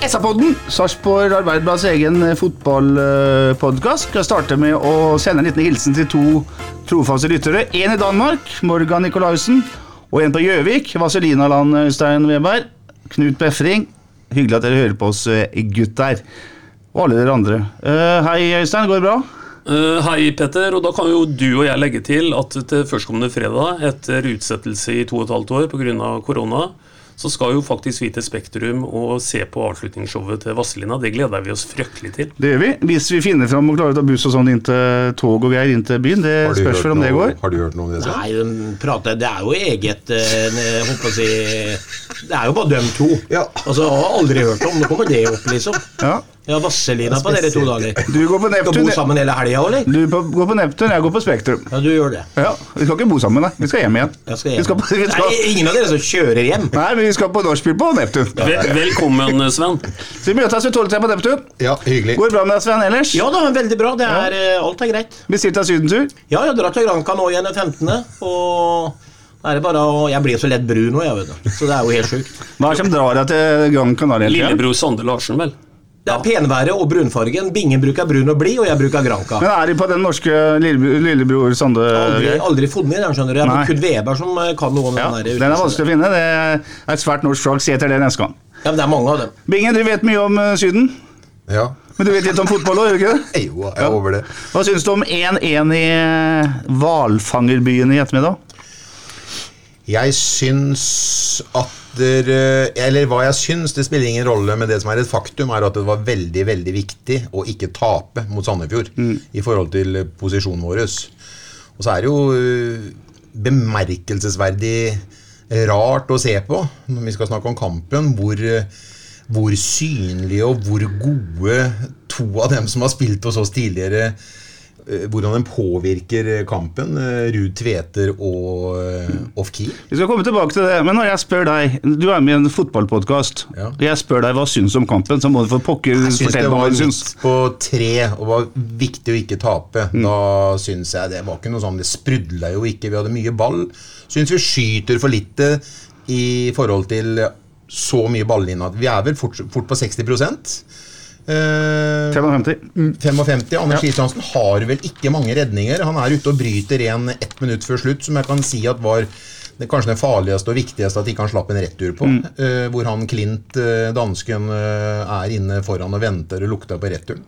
SA-podden, Sarpsborg Arbeiderblads egen fotballpodkast. Skal starte med å sende en liten hilsen til to trofaste lyttere. En i Danmark, Morgan Nicolaisen, og en på Gjøvik, Vazelinaland Øystein Weberg. Knut Befring. Hyggelig at dere hører på oss, eh, gutter. Og alle dere andre. Uh, hei, Øystein. Går det bra? Uh, hei, Petter. Og da kan jo du og jeg legge til at til førstkommende fredag, etter utsettelse i to og et halvt år pga. korona, så skal jo faktisk vi til Spektrum og se på avslutningsshowet til Vasselina. Det gleder vi oss fryktelig til. Det gjør vi. Hvis vi finner fram og klarer å ta buss og sånn inn til tog og greier inn til byen. Det spørs vel om det går. Har du hørt noe om det? Så? Nei, de prater, det er jo eget eh, Jeg holdt på å si Det er jo bare dem to. Ja. Altså, jeg har aldri hørt om Nå kommer det opp, liksom. Ja. Ja, Vasselina på dere to dager. Du går på Skal Neptun. bo sammen hele helga, eller? Du på, går på Neptun, jeg går på Spektrum. Ja, du gjør det. Ja, Vi skal ikke bo sammen, nei. Vi skal hjem igjen. Skal Vi hjem. skal, på- vi skal, Nei, ingen av dere som kjører hjem. nei, men vi skal på nachspiel på Neptun. Vel, velkommen, Sven. Så vi møtes ved 12 på Neptun. Ja, hyggelig. Går det bra med deg, Sven, ellers? Ja da, veldig bra. Det er, eh, alt er greit. Bestilt deg sydentur? Ja, jeg drar til Granca nå igjen den 15., og da er det bare å Jeg blir så lett brun nå, jeg, vet du. Så det er jo helt sjukt. Hva er det som drar deg til Gran Canaria? Lillebror Sander Larsen, vel. Det er penværet og brunfargen. Bingen bruker brun og blid, og jeg bruker Granca. Men er de på den norske lillebror, lillebror Sande Aldri, aldri funnet den, skjønner du. Jeg har Kurt Weber som eh, kan noe om Ja, den der. den er vanskelig å finne. Det er et svært norsk flagg. Se etter det neste gang. Ja, men det er mange av dem. Bingen, du vet mye om eh, Syden. Ja. Men du vet litt om fotball òg, gjør du ikke det? Jo, jeg er over det. Hva syns du om 1-1 i eh, hvalfangerbyen i ettermiddag? Jeg syns at dere Eller hva jeg syns, det spiller ingen rolle, men det som er et faktum, er at det var veldig veldig viktig å ikke tape mot Sandefjord i forhold til posisjonen vår. Og så er det jo øh, bemerkelsesverdig rart å se på, når vi skal snakke om kampen, hvor, øh, hvor synlige og hvor gode to av dem som har spilt hos oss tidligere, hvordan den påvirker øh, kampen. øh, Ruud Tveter og Off-Key. Vi skal komme tilbake til det, men når jeg spør deg Du er med i en fotballpodkast. Ja. Jeg spør deg hva syns om kampen, så må du for pokker Jeg syns det fortelle hva var du syns. midt på tre og var viktig å ikke tape. Mm. Da syns jeg det var ikke noe sånn Det sprudla jo ikke. Vi hadde mye ball. Syns vi skyter for lite i forhold til så mye ballinne. Vi er vel fort, fort på 60 eh, 55. 55. Anders Kristiansen har vel ikke mange redninger. Han er ute og bryter en ett minutt før slutt, som jeg kan si at var det kanskje det farligste og viktigste at ikke han slapp en retur på. eh, hvor han Klint, eh, dansken, eh, er inne foran og venter og lukter på returen.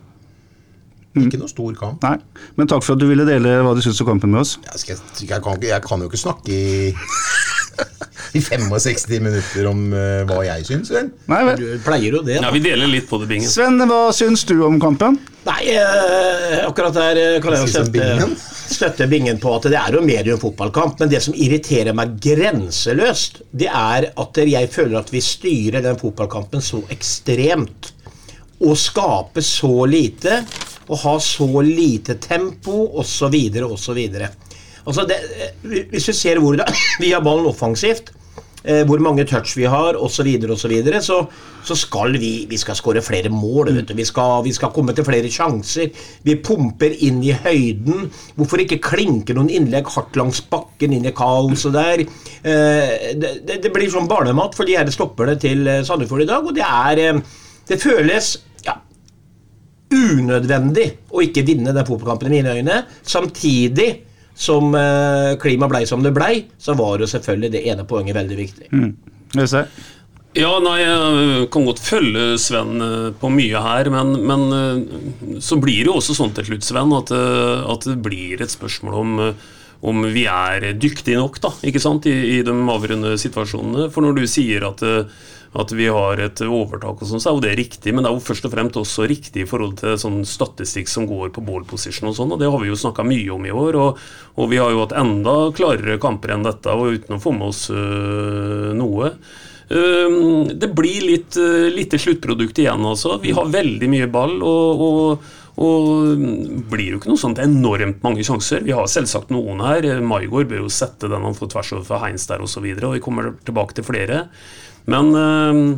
Ikke noe stor kamp. Nei, men takk for at du ville dele hva du syns om kampen med oss. Jeg, skal, jeg, kan, jeg kan jo ikke snakke i, i 65 minutter om uh, hva jeg syns, Sven. Nei vel. Du pleier jo det. Ja, Vi deler litt på det, Bingen. Sven, hva syns du om kampen? Nei, uh, akkurat der eh, kan jeg jo støtte, bingen? støtte bingen på at det er jo en mediumfotballkamp. Men det som irriterer meg grenseløst, det er at jeg føler at vi styrer den fotballkampen så ekstremt. Og skaper så lite, og har så lite tempo, osv., osv. Altså det, hvis du ser hvordan vi har ballen offensivt, eh, hvor mange touch vi har osv., så, videre, og så, videre, så skal vi vi skal skåre flere mål. Du. Vi, skal, vi skal komme til flere sjanser. Vi pumper inn i høyden. Hvorfor ikke klinke noen innlegg hardt langs bakken inn i kaoset der? Eh, det, det, det blir sånn barnemat for de her stopperne til eh, Sandefjord i dag, og det er eh, Det føles ja, unødvendig å ikke vinne den fotballkampen i mine øyne. Samtidig som eh, klimaet blei som det blei, så var jo selvfølgelig det ene poenget veldig viktig. Mm. Ja, nei, Jeg kan godt følge Sven eh, på mye her, men, men eh, så blir det jo også sånn til slutt, Sven, at, at det blir et spørsmål om, om vi er dyktige nok da, ikke sant, i, i de avgjørende situasjonene. For når du sier at, eh, at vi har et overtak, og sånn, så er jo det riktig, men det er jo først og fremst også riktig i forhold til sånn statistikk som går på ball position og sånn, og det har vi jo snakka mye om i år. Og, og vi har jo hatt enda klarere kamper enn dette, og uten å få med oss øh, noe. Um, det blir litt uh, lite sluttprodukt igjen, altså. Vi har veldig mye ball, og, og, og blir jo ikke noe sånt enormt mange sjanser. Vi har selvsagt noen her. Maigård bør jo sette den han får tvers over for Heinz der osv., og, så videre, og vi kommer tilbake til flere. Men uh,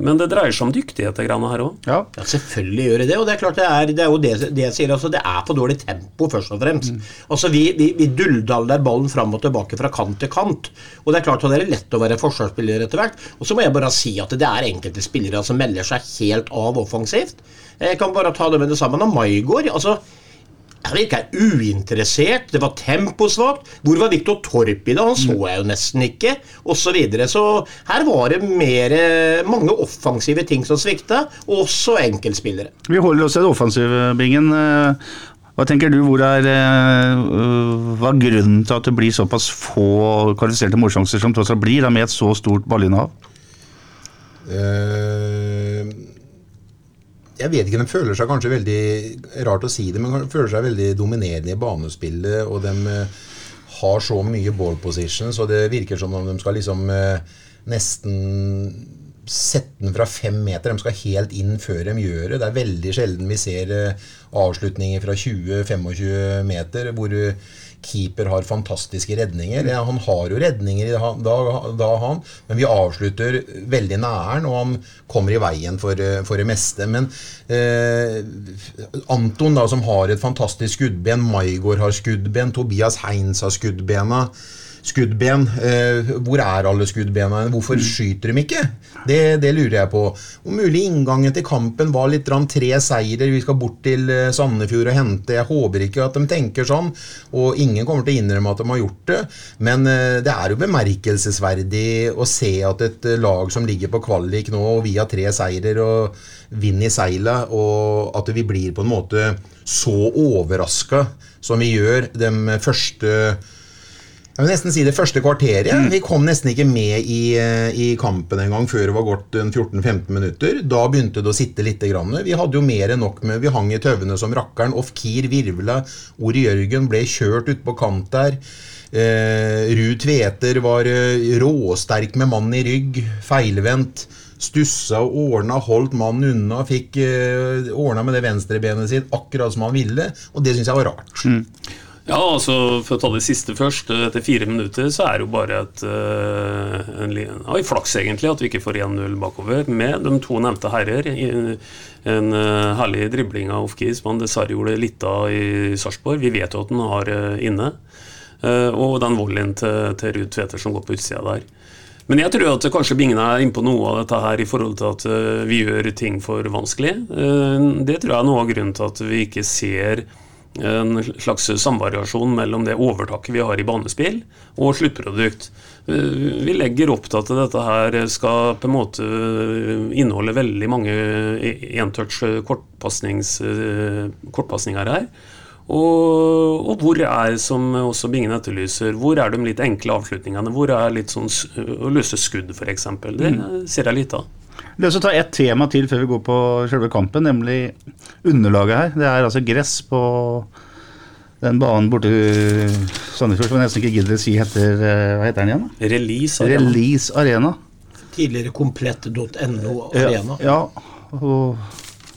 men det dreier seg om dyktighet det greiene her òg. Ja. Ja, selvfølgelig gjør det det. Og det er klart det er, det er jo det, det jeg sier. altså Det er for dårlig tempo, først og fremst. Mm. Altså Vi, vi, vi dulldaller ballen fram og tilbake fra kant til kant. Og det er klart at det er lett å være forsvarsspiller etter hvert. Og så må jeg bare si at det er enkelte spillere som melder seg helt av offensivt. Jeg kan bare ta det med det samme. Når Maigård altså han virka uinteressert, det var temposvakt. Hvor var Viktor Torp i det? Han så jeg jo nesten ikke. Og så, videre. så her var det mer, mange offensive ting som svikta, også enkeltspillere. Vi holder oss til offensive, Bingen. Eh, Hva tenker du, hvor er, eh, hva er grunnen til at det blir såpass få kvalifiserte målsjanser som tross alt blir, da, med et så stort ballinnehav? Eh, jeg vet ikke, De føler seg kanskje veldig rart å si det, men de føler seg veldig dominerende i banespillet. Og de eh, har så mye ball position, så det virker som om de skal liksom eh, nesten sette den fra fem meter. De skal helt inn før de gjør det. Det er veldig sjelden vi ser eh, avslutninger fra 20-25 meter hvor keeper har fantastiske redninger. Han har jo redninger da, da, han, men vi avslutter veldig næren, og han kommer i veien for, eh, for det meste. Men eh, Anton, da, som har et fantastisk skuddben, Maigård har skuddben, Tobias Heins har skuddbena skuddben. Eh, hvor er alle skuddbena? Hvorfor skyter de ikke? Det, det, lurer jeg på. Om mulig inngangen til kampen var litt tre seirer. Vi skal bort til eh, Sandefjord og hente. Jeg håper ikke at de tenker sånn. Og ingen kommer til å innrømme at de har gjort det. Men eh, det er jo bemerkelsesverdig å se at et lag som ligger på kvalik nå, og vi har tre seirer og vind i seilet, og at vi blir på en måte så overraska som vi gjør de første jeg vil nesten si det første kvarteret. Mm. Vi kom nesten ikke med i, eh, i kampen engang før det var gått 14-15 minutter. Da begynte det å sitte litt. Grann. Vi hadde jo mer enn nok med Vi hang i tauene som rakkeren. Off-Kier virvla. Ori Jørgen ble kjørt ut på kant der. Eh, Ruud Tveter var eh, råsterk med mannen i rygg. Feilvendt. Stussa og ordna, holdt mannen unna. Fikk eh, ordna med det venstrebenet sitt akkurat som han ville. Og det syns jeg var rart. Mm. Ja, altså For å ta det siste først. Etter fire minutter så er det jo bare et uh, en, ja, flaks egentlig at vi ikke får 1-0 bakover med de to nevnte herrer. En uh, herlig dribling av Ofkis han dessverre gjorde litt av i Sarpsborg. Vi vet jo at den har inne. og den volleyen til, til Ruud Tveter som går på utsida der. Men jeg tror at kanskje Bingen er inne på noe av dette her i forhold til at vi gjør ting for vanskelig. Det tror jeg er noe av grunnen til at vi ikke ser en slags samvariasjon mellom det overtaket vi har i banespill og sluttprodukt. Eh, vi legger opp til at dette her skal på en måte inneholde veldig mange entouch kortpasninger her. Og, og, hvor er, som også Bingen etterlyser, hvor er de litt enkle avslutningene? Hvor er litt sånn å løse skudd, f.eks.? Det mm. ser jeg litt av. La også ta ett tema til før vi går på selve kampen, nemlig underlaget her. Det er altså gress på den banen borte i Sandefjord som jeg nesten ikke gidder å si heter eh, Hva heter den igjen? da? Release Arena. Release Arena. Tidligere komplett.no Arena. Ja, ja, og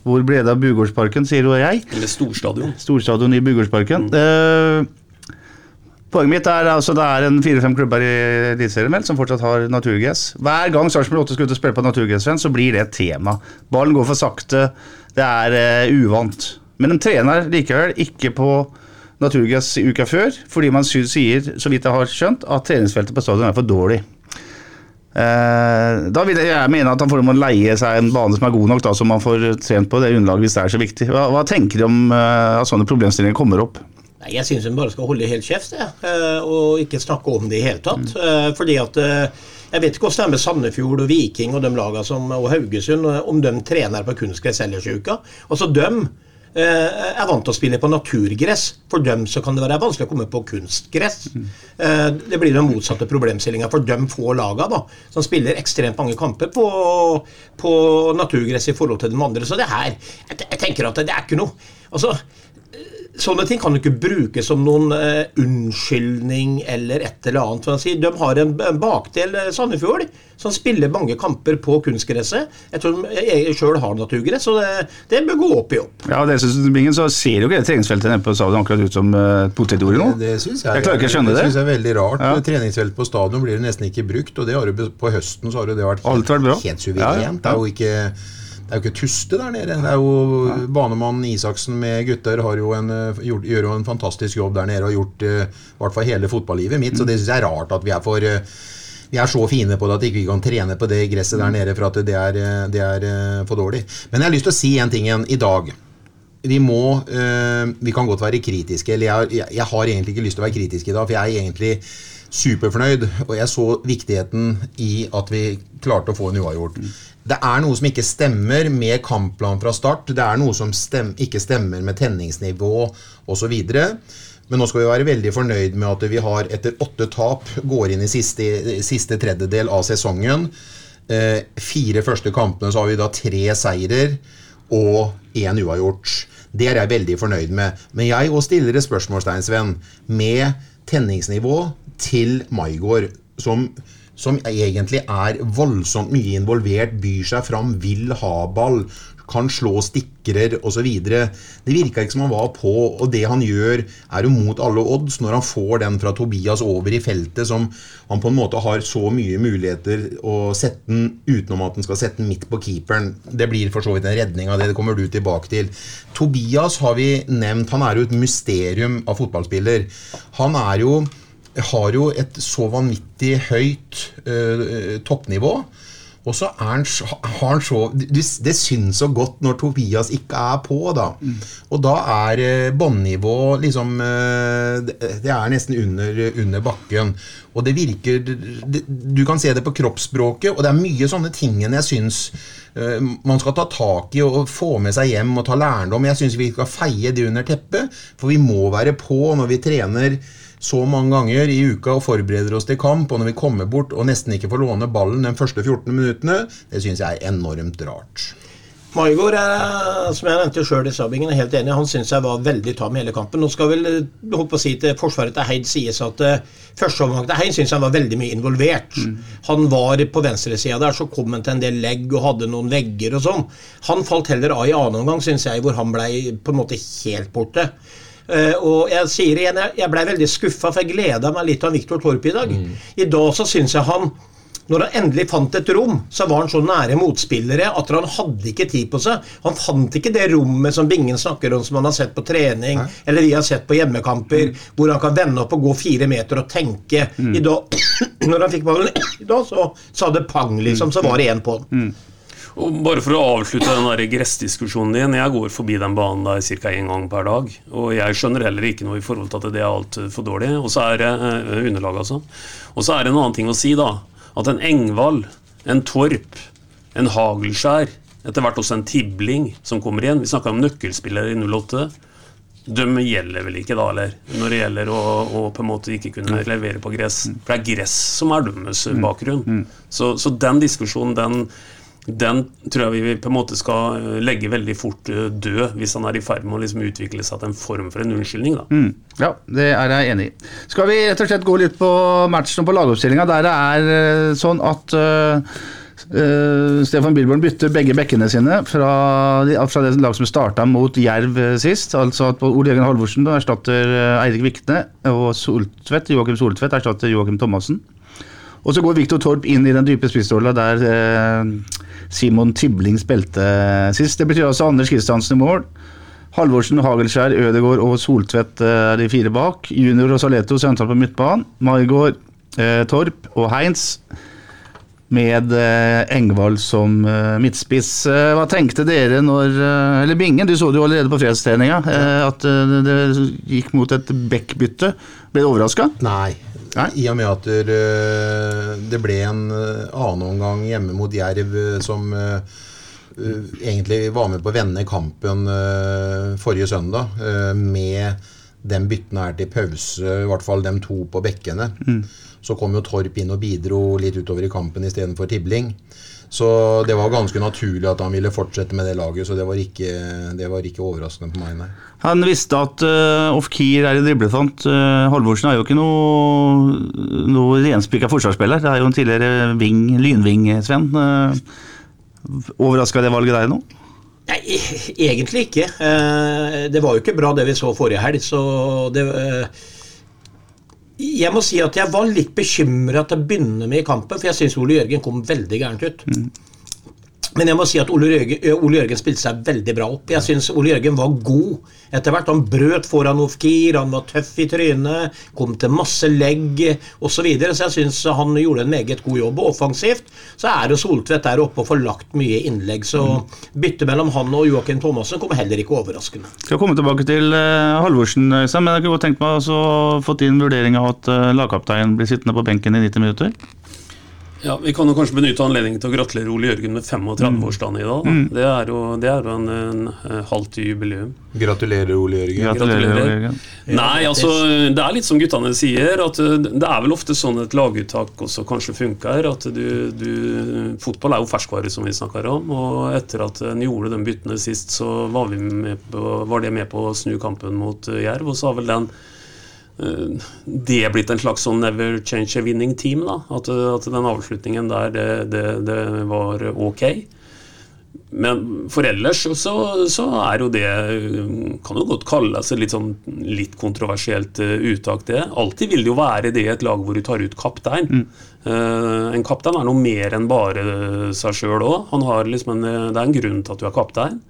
hvor ble det av Bugårdsparken, sier jo jeg. Eller Storstadion. Storstadion i Bugårdsparken. Mm. Uh, Poenget mitt er altså det er en fire-fem klubber i Eliteserien som fortsatt har naturgress. Hver gang Sarpsborg 8 skal ut og spille på naturgressrenn, så blir det et tema. Ballen går for sakte, det er uh, uvant. Men de trener likevel ikke på naturgress uka før, fordi man sier, så vidt jeg har skjønt, at treningsfeltet på stadion er for dårlig. Uh, da vil jeg mene at han får må leie seg en bane som er god nok, da, så man får trent på det underlaget hvis det er så viktig. Hva, hva tenker du om uh, at sånne problemstillinger kommer opp? Nei, Jeg syns hun bare skal holde helt kjeft jeg, eh, og ikke snakke om det i hele tatt. Mm. Fordi at eh, Jeg vet ikke hvordan det er med Sandefjord og Viking og de lagene som, og Haugesund, om de trener på kunstgress ellers i uka. Altså, de er vant til å spille på naturgress. For dem så kan det være vanskelig å komme på kunstgress. Mm. Det blir den motsatte problemstillinga for de få lagene da, som spiller ekstremt mange kamper på, på naturgress i forhold til de andre. Så det her Jeg, jeg tenker at det er ikke noe Altså Sånne ting kan du ikke bruke som noen eh, unnskyldning eller et eller annet. Si. De har en, en bakdel, eh, Sandefjord, som spiller mange kamper på kunstgresset. Jeg tror de sjøl har naturgress, så det, det bør gå opp i opp. Ja, det synes Bingen, så ser jo ikke det treningsfeltet nede på stadion akkurat ut som uh, potetjord nå. Det synes jeg, Jeg klarer ikke å skjønne det. det. synes jeg er veldig rart. Ja. Treningsfelt på stadion blir det nesten ikke brukt, og det har jo på høsten så har jo det vært vært helt suverent. Ja, ja. Det er jo ikke det er jo ikke tuste der nede. Det er jo Banemann Isaksen med gutter har jo en, eh, gjort, gjør jo en fantastisk jobb der nede og har gjort eh, i hvert fall hele fotballivet mitt. Så det syns jeg er rart at vi er for uh, vi er så fine på det at vi ikke kan trene på det gresset der nede for at det er, det er for dårlig. Men jeg har lyst til å si en ting igjen i dag. Vi må Vi kan godt være kritiske. Eller jeg, jeg, jeg har egentlig ikke lyst til å være kritisk i dag, for jeg er egentlig superfornøyd. Og jeg så viktigheten i at vi klarte å få en uavgjort. Det er noe som ikke stemmer med kampplanen fra start. Det er noe som stem, ikke stemmer med tenningsnivå osv. Men nå skal vi være veldig fornøyd med at vi har etter åtte tap går inn i siste, siste tredjedel av sesongen. Eh, fire første kampene så har vi da tre seirer og én uavgjort. Det er jeg veldig fornøyd med. Men jeg òg stiller et spørsmålstegn, Sven, med tenningsnivå til Maigård, som, som egentlig er voldsomt mye involvert, byr seg fram, vil ha ball, kan slå stikrer osv. Det virka ikke som han var på, og det han gjør, er jo mot alle odds når han får den fra Tobias over i feltet, som han på en måte har så mye muligheter å sette den utenom at han skal sette den midt på keeperen. Det blir for så vidt en redning av det, det kommer du tilbake til. Tobias har vi nevnt, han er jo et mysterium av fotballspiller. Han er jo har jo et så vanvittig høyt uh, toppnivå. Og så han, har han så Det, syns så godt når Tobias ikke er på, da. Og da er eh, båndnivå liksom eh, det, er nesten under, under bakken. Og det virker Du kan se det på kroppsspråket, og det er mye sånne ting enn jeg syns man skal ta tak i og få med seg hjem og ta lærdom. Jeg syns vi skal feie det under teppet, for vi må være på når vi trener så mange ganger i uka og forbereder oss til kamp, og når vi kommer bort og nesten ikke får låne ballen de første 14 minuttene, det syns jeg er enormt rart. Maigård er, som jeg nevnte sjøl i Sabingen, er helt enig. Han syns jeg var veldig tam i hele kampen. Nå skal vel holdt på å si til forsvaret til Heid sies at eh, første omgang til Heid syns han var veldig mye involvert. Han var på venstresida der, så kom han til en del legg og hadde noen vegger og sånn. Han falt heller av i annen omgang, syns jeg, hvor han blei på en måte helt borte. Eh, og jeg sier igjen, jeg, blei veldig skuffa, for jeg gleda meg litt av Viktor Torp i dag. I dag så syns jeg han når han endelig fant et rom, så var han så nære motspillere at han hadde ikke tid på seg. Han fant ikke det rommet som Bingen snakker om, som han har sett på trening, eller vi har sett på hjemmekamper, hvor han kan vende opp og gå fire meter og tenke. I dag, når han fikk ballen i dag, så sa det pang, liksom, så var det én på den. Og bare for å avslutte den der gressdiskusjonen din. Jeg går forbi den banen der ca. én gang per dag. Og jeg skjønner heller ikke noe i forhold til at det er altfor dårlig. Og så er det eh, underlag, altså. Og så er det en annen ting å si, da. At en Engvald, en Torp, en Hagelskjær, etter hvert også en Tibling som kommer igjen Vi snakka om nøkkelspillere i 08. De gjelder vel ikke da, eller? Når det gjelder å, å på en måte ikke kunne levere på gress. For det er gress som er deres bakgrunn. Så, så den diskusjonen, den den tror jeg vi på en måte skal eh, legge veldig fort eh, død, hvis han er i ferd med å liksom utvikle seg til en form for en unnskyldning. da. Ja, det er jeg enig i. Skal vi rett og slett gå litt på matchen og på lagoppstillinga, der det er eh, sånn at uh, uh, Stefan Bilborn bytter begge bekkene sine fra, fra det lag som starta mot Jerv sist. Altså at Ole Jørgen Halvorsen erstatter Eirik Vikne, og Soltvedt, Joakim Soltvedt erstatter Joakim Thomassen. Og så går Viktor Torp inn i den dype spissrolla der eh, Simon Tibling spilte sist. Det betyr altså Anders Kristiansen i mål. Halvorsen, Hagelskjær, Ødegaard og Soltvedt eh, er de fire bak. Junior og Saleto sentralt på midtbanen. Maigård, eh, Torp og Heinz med eh, Engvald som eh, midtspiss. Eh, hva tenkte dere når Eller Bingen, du så det jo allerede på fredstreninga, at det gikk mot et backbytte. Ble du overraska? Nei. Nei? I og med at det, ble en annen omgang hjemme mot Jerv som egentlig var med på å vende kampen forrige søndag, med den bytten her til pause, i hvert fall de to på bekkene. Så kom jo Torp inn og bidro litt utover i kampen istedenfor Tibling. Så det var ganske naturlig at han ville fortsette med det laget, så det var ikke, det var ikke overraskende på meg, nei. Han visste at uh, Ofkir er en driblefant. Uh, Halvorsen er jo ikke noe, noe renspikka forsvarsspiller. Det er jo en tidligere ving, lynving, Sven. Uh, Overraska det valget deg nå? Nei, e- egentlig ikke. Uh, det var jo ikke bra det vi så forrige helg, så det uh, jeg må si at jeg var litt bekymra til å begynne med i kampen, for jeg syns Ole Jørgen kom veldig gærent ut. Mm. Men jeg må si at Ole Jørgen, Ole Jørgen spilte seg veldig bra opp. Jeg syns Ole Jørgen var god etter hvert. Han brøt foran Ofkir, han var tøff i trynet, kom til masse legg osv. Så, videre. så jeg syns han gjorde en meget god jobb. Og offensivt så er det Soltvedt der oppe og får lagt mye innlegg. Så byttet mellom han og Joakim Thomassen kommer heller ikke overraskende. Skal komme tilbake til uh, Halvorsen, men jeg kunne godt tenkt meg å få inn vurdering av at uh, lagkapteinen blir sittende på benken i 90 minutter. Ja, Vi kan jo kanskje benytte anledningen til å gratulere Ole Jørgen med 35-årsdagen i dag. Mm. Det er jo, det er jo en, en, en halvt jubileum. Gratulerer, Ole Jørgen. Gratulerer, Ole Jørgen. Nei, altså, Det er litt som guttene sier, at uh, det er vel ofte sånn et laguttak også kanskje funker. at du, du, Fotball er jo ferskvare, som vi snakker om. og Etter at en gjorde de byttene sist, så var, på, var, det med på å snu kampen mot uh, Jerv. Og så har vel den Eh, det er blitt en slags sånn never change a winning team. da, At, at den avslutningen der, det, det, det, var ok. Men for ellers så, så, er jo det Kan jo godt kalles et litt, sånn, litt kontroversielt uh, uttak, det. Alltid vil det jo være det i et lag hvor du tar ut kaptein. Mm. Uh, en kaptein er noe mer enn bare seg sjøl òg. Liksom det er en grunn til at du er kaptein.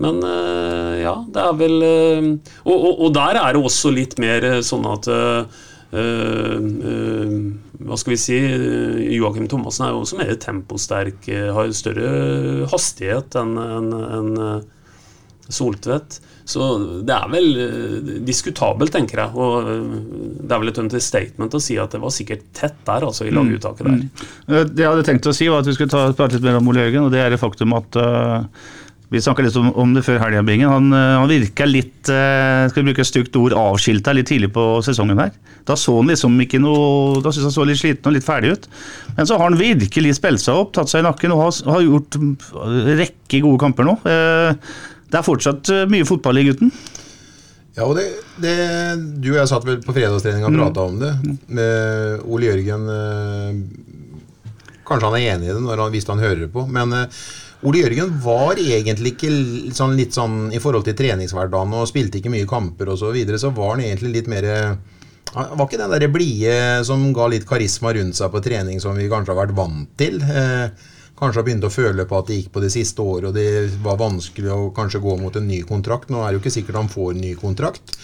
Men eh, ja, det er vel eh, og, og, og, der er det også litt mer eh, sånn at hva skal vi si Joakim Thomassen er jo også mer temposterk, har større hastighet enn en, en Soltvedt. Så det er vel diskutabelt, tenker jeg. Og det er vel et understatement å si at det var sikkert tett der, altså, i laguttaket der. Mm. Det jeg hadde tenkt å si, var at vi skulle ta, prate litt mer om Ole Jørgen, og det er det faktum at uh, vi snakka litt om, om, det før helga, Bingen. Han, eh, han virka litt eh, skal vi bruke et stygt ord, avskilta litt tidlig på sesongen her. Da så han liksom ikke noe Da syntes han så litt sliten og litt ferdig ut. Men så har han virkelig spilt seg opp, tatt seg i nakken og har, har gjort rekke gode kamper nå. Eh, det er fortsatt mye fotball i gutten. Ja, og det, det, Du og jeg satt vel på fredagstrening og prata mm. om det. Med Ole Jørgen Kanskje han er enig i det når han, hvis han hører på, men Ole Jørgen var egentlig ikke sånn, litt sånn i forhold til treningshverdagen og spilte ikke mye kamper osv. Så, videre, så var han egentlig litt mer var ikke den der blide som ga litt karisma rundt seg på trening som vi kanskje har vært vant til. Eh, kanskje har begynt å føle på at det gikk på det siste året og det var vanskelig å kanskje gå mot en ny kontrakt. Nå er det jo ikke sikkert han får en ny kontrakt.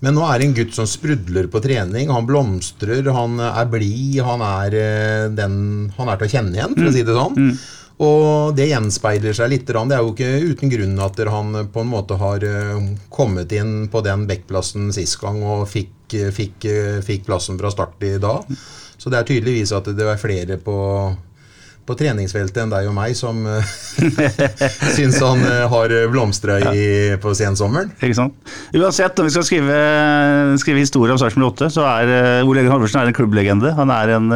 Men nå er det en gutt som sprudler på trening. Han blomstrer, han er blid, han er eh, den han er til å kjenne igjen, for å si det sånn. Mm. Og det gjenspeiler seg litt. Det er jo ikke uten grunn at han på en måte har eh, kommet inn på den backplassen sist gang og fikk, fikk, fikk, plassen fra start i dag. Så det er tydeligvis at det er flere på, på treningsfeltet enn deg og meg som syns han eh, har blomstra på sensommeren. Ikke sant. Uansett, når vi skal skrive, skrive historie om Sarpsborg 8, så er eh, Ole Egen Halvorsen en klubblegende. Han er en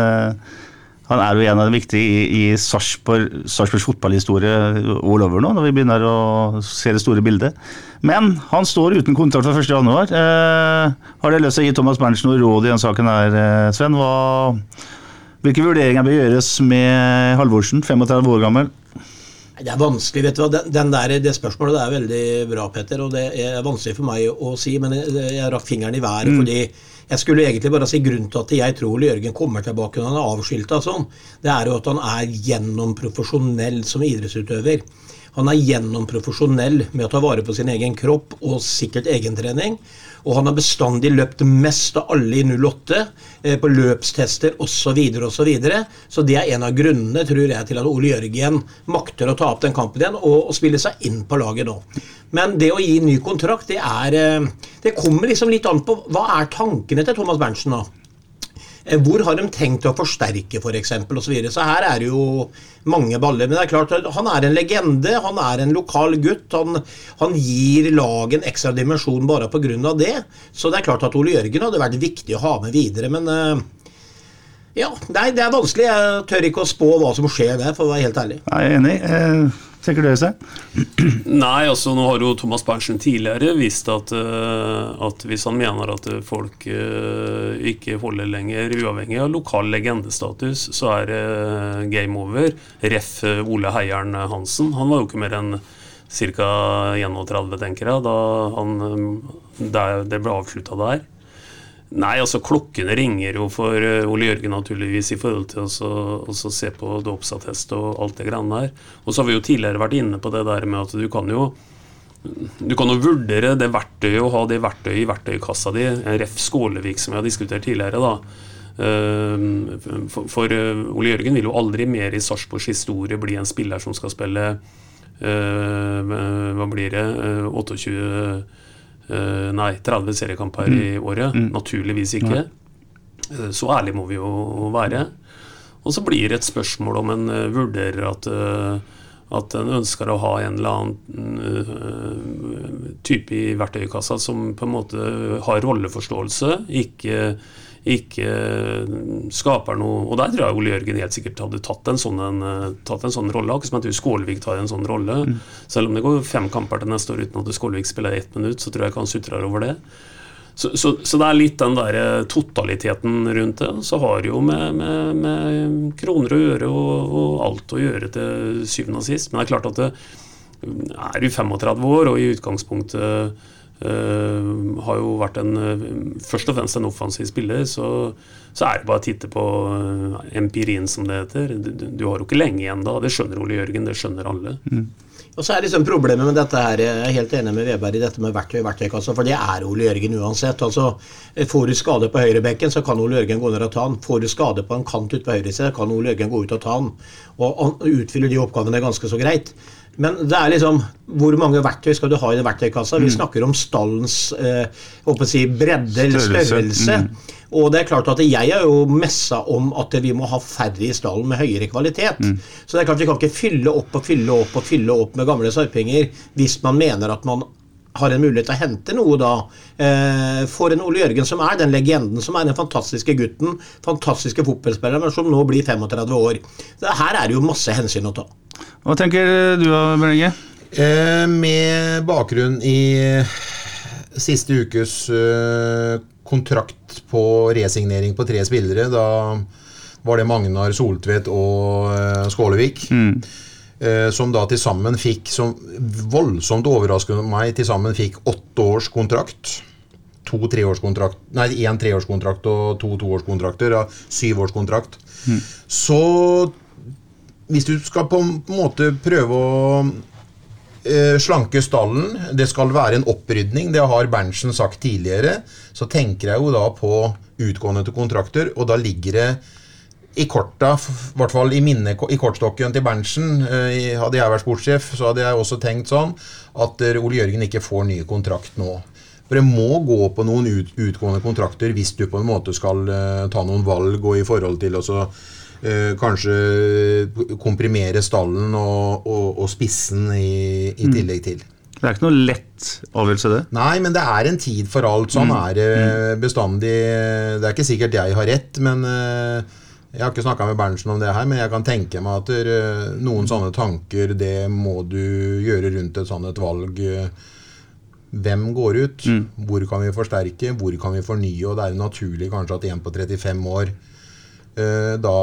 han er jo en av de viktige i, i Sarpsborgs fotballhistorie all over nå, når vi begynner å se det store bildet. Men han står uten kontrakt fra 1.1. Eh, har dere lyst til å gi Thomas Berntsen noe råd i den saken her, eh, Sven? Hva, hvilke vurderinger bør gjøres med Halvorsen, 35 år gammel? Det er vanskelig, vet du hva. Den der, det spørsmålet er veldig bra, Petter. Og det er vanskelig for meg å si, men jeg, jeg rakk fingeren i været. Mm. fordi jeg skulle egentlig bare si grunnen til at jeg tror Jørgen kommer tilbake når han er avskilta sånn, det er jo at han er gjennomprofesjonell som idrettsutøver. Han er gjennomprofesjonell med å ta vare på sin egen kropp og sikkert egentrening. Og han har bestandig løpt mest av alle i 08 eh, på løpstester osv. Så, videre, og så, videre. så det er en av grunnene tror jeg, til at Ole Jørgen makter å ta opp den kampen igjen og, og spille seg inn på laget nå. Men det å gi ny kontrakt, det er eh, Det kommer liksom litt an på Hva er tankene til Thomas Berntsen nå? Eh, hvor har de tenkt å forsterke, f.eks., for osv. Så, videre. så her er det jo mange baller. Men det er klart, han er en legende. Han er en lokal gutt. Han, han gir laget en ekstra dimensjon bare pga. det. Så det er klart at Ole Jørgen hadde vært viktig å ha med videre. Men uh, Ja, nei, det er vanskelig. Jeg tør ikke å spå hva som skjer der, for å være helt ærlig. Jeg er enig. Eh, tenker du, Øystein? Nei, altså nå har jo Thomas Berntsen tidligere vist at, eh, at hvis han mener at eh, folk eh, ikke holder lenger, uavhengig av lokal legendestatus, så er det game over. Ref. eh, Ole Heieren Hansen. Han var jo ikke mer enn ca. 31, tenker jeg, da han, eh, det ble avslutta der. Nei, altså klokkene ringer jo for eh, Ole Jørgen naturligvis i forhold til å se på dåpsattest og alt det greiene der. Og så har vi jo tidligere vært inne på det der med at du kan jo du kan jo vurdere det verktøyet og ha det verktøyet i verktøykassa di. Ref. Skålevik, som vi har diskutert tidligere. da. Eh, For, for eh, Ole Jørgen vil jo aldri mer i Sarpsborgs historie bli en spiller som skal spille eh, Hva blir det? eh, 28 eh, Nei, 30 seriekamper i året. Naturligvis ikke. Uh, Så ærlig må vi jo være. Og så blir det et spørsmål om en uh, vurderer at at en ønsker å ha en eller annen type i verktøykassa som på en måte har rolleforståelse, ikke, ikke skaper noe Og der tror jeg Ole Jørgen helt sikkert hadde tatt en sånn, en, eh, tatt en sånn rolle. Akkurat som jeg tror Skålvik tar en sånn rolle. Selv om det går fem kamper til neste år uten at Skålvik spiller ett minutt, så tror jeg ikke han sutrer over det. Så, så, så det er litt den der eh, totaliteten rundt det. Så har det jo med, med, med kroner å gjøre og, og alt å gjøre til syvende og sist. Men det er klart at det, er du 35 år og i utgangspunktet eh, har jo vært en eh, først og fremst en offensiv spiller, så, så er det bare å titte på eh, empirien, som det heter. Du, du- har jo ikke lenge igjen da. Det skjønner Ole Jørgen, det skjønner alle. Og så er liksom problemet med dette her, jeg er helt enig med Veberg i dette med verktøy i verktøykassa, for det er Ole Jørgen uansett. altså Får du skade på høyrebekken, så kan Ole Jørgen gå ned og ta den. Får du skade på en kant ut på høyre side, kan Ole Jørgen gå ut og ta den. Og han utfyller de oppgavene ganske så greit. Men det er liksom Hvor mange verktøy skal du ha i den verktøykassa? Vi snakker om stallens eh, si, bredde eller Størrelse. størrelse. Og det er klart at jeg er jo messa om at vi må ha færre i stallen med høyere kvalitet. Så det er klart vi kan ikke fylle opp og fylle opp og fylle opp med gamle sarpinger hvis man mener at man har en mulighet til å hente noe da eh, for en Ole Jørgen som er den legenden, som er den fantastiske gutten, fantastiske fotballspilleren, men som nå blir 35 år. Så her er det jo masse hensyn å ta. Hva tenker du, Bjørn Inge? Eh, med bakgrunn i siste ukes eh, kontrakt på resignering på tre spillere, da var det Magnar Soltvedt og eh, Skålevik. Eh, som da til sammen fikk, som voldsomt overraskende meg, til sammen fikk åtte års kontrakt. To treårskontrakt, nei, én treårskontrakt og to toårskontrakter. Ja, syvårskontrakt. Så hvis du skal på en måte prøve å eh, slanke stallen, det skal være en opprydning, det har Berntsen sagt tidligere, så tenker jeg jo da på utgående til kontrakter, og da ligger det i korta, i hvert fall i minne, i kortstokken til Berntsen, eh, hadde jeg vært sportssjef, så hadde jeg også tenkt sånn at eh, Ole Jørgen ikke får ny kontrakt nå. For det må gå på noen ut, utgående kontrakter hvis du på en måte skal uh, ta noen valg og i forhold til også uh, kanskje komprimere stallen og, og, og spissen i, i tillegg til. Det er ikke noe lett avgjørelse, det. Nei, men det er en tid for alt. Sånn er det bestandig. Det er ikke sikkert jeg har rett, men eh, jeg har ikke snakka med Berntsen om det her, men jeg kan tenke meg at eh, noen sånne tanker, det må du gjøre rundt et sånt et valg. eh, Hvem går ut? Hvor kan vi forsterke? Hvor kan vi fornye? Og det er naturlig kanskje at en på 35 år eh, da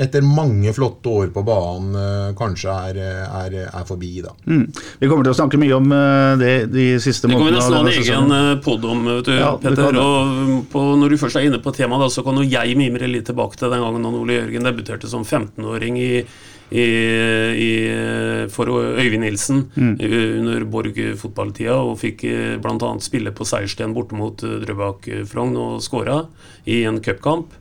etter mange flotte år på banen eh, kanskje er, er, er forbi, da. Mm. Vi kommer til å snakke mye om eh, det de siste Det kan vi månedene. nesten ha en egen eh, podd om, vet du, Ja, Petter. Og på, når du først er inne på temaet, da, så kan jo jeg mimre litt tilbake til den gangen han Ole Jørgen debuterte som 15-åring i, i, i, for Øyvind Nilsen Mm. under Borg-fotballtida, og fikk bl.a. spille på seiersten borte mot eh, Drøbak-Frogn og skåra i en cupkamp.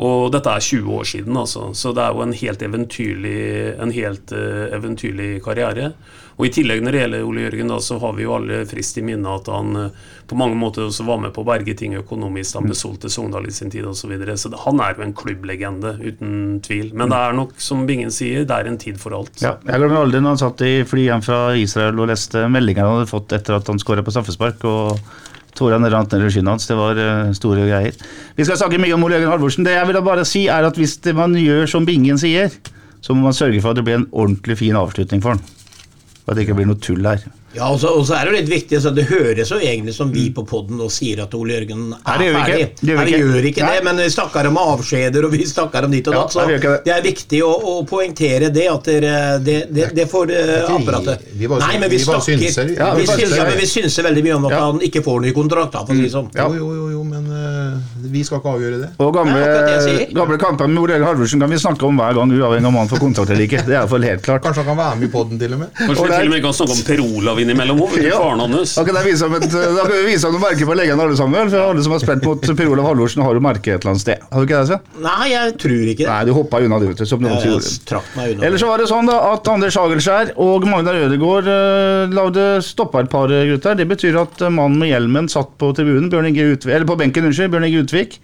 Og dette er 20 år siden, altså. så det er jo en helt eventyrlig, en helt uh, eventyrlig karriere. Og I tillegg når det gjelder Ole Jørgen, da, så har vi jo alle frist i minne at han uh, på mange måter også var med på å berge ting økonomisk. Han besolgte Sogndal i sin tid osv. Så, videre. så det, han er jo en klubblegende, uten tvil. Men det er nok, som Bingen sier, det er en tid for alt. Ja, jeg glemmer aldri når han satt i flyet hjem fra Israel og leste meldingene han hadde fått etter at han skåra på straffespark. og Tårene rant ned i skinnet hans. Det var eh, store greier. Vi skal snakke mye om Ole Jørgen Halvorsen. Det jeg vil bare si, er at hvis man gjør som Bingen sier, så må man sørge for at det blir en ordentlig fin avslutning for han. At det ikke blir noe tull her. Ja, og så, og så er det jo litt viktig, så Det høres jo egentlig som vi på poden nå sier at Ole Jørgen er Nei, det gjør vi ikke. ferdig. Det gjør vi Nei, vi ikke. gjør ikke Nei. det, men vi snakker om avskjeder og vi snakker om ditt og Ja, datt. Så vi det. det er viktig å, å poengtere det at dere, det, det, det får apparatet vi- apparatet. vi bare- Nei, men vi, vi snakker synser. Ja, vi, vi synser, ja, men vi synser veldig mye om at Ja. han ikke får ny kontrakt. Da, for å si det sånn. Ja. Jo, jo, jo, jo, men eh, vi skal ikke avgjøre det. Og gamle, sier. gamle kamper med Morell Halvorsen kan vi snakke om hver gang, uavhengig av om han får kontrakt eller ikke. Det er iallfall helt klart. Kanskje han kan være med i poden til og med? Kanskje Og vi der- til og med kan snakke om Per Olav innimellom òg, Ja. faren hans. Da kan vi vise ham noen merker på legene alle sammen. For alle som har spilt mot Per Olav Halvorsen, har jo merke et eller annet sted. Har du ikke det, Sven? Nei, jeg tror ikke det. Nei, du hoppa unna, du, vet du, som noen gjorde. trakk meg unna. Ellers så var det sånn da at Anders Hagelskjær og Magnar Ødegaard uh, lagde stoppa et par gutter. Det betyr at eh, mannen med hjelmen satt på tribunen, Bjørn Inge Utve, eller på benken, unnskyld, Bjørn Inge Utvik.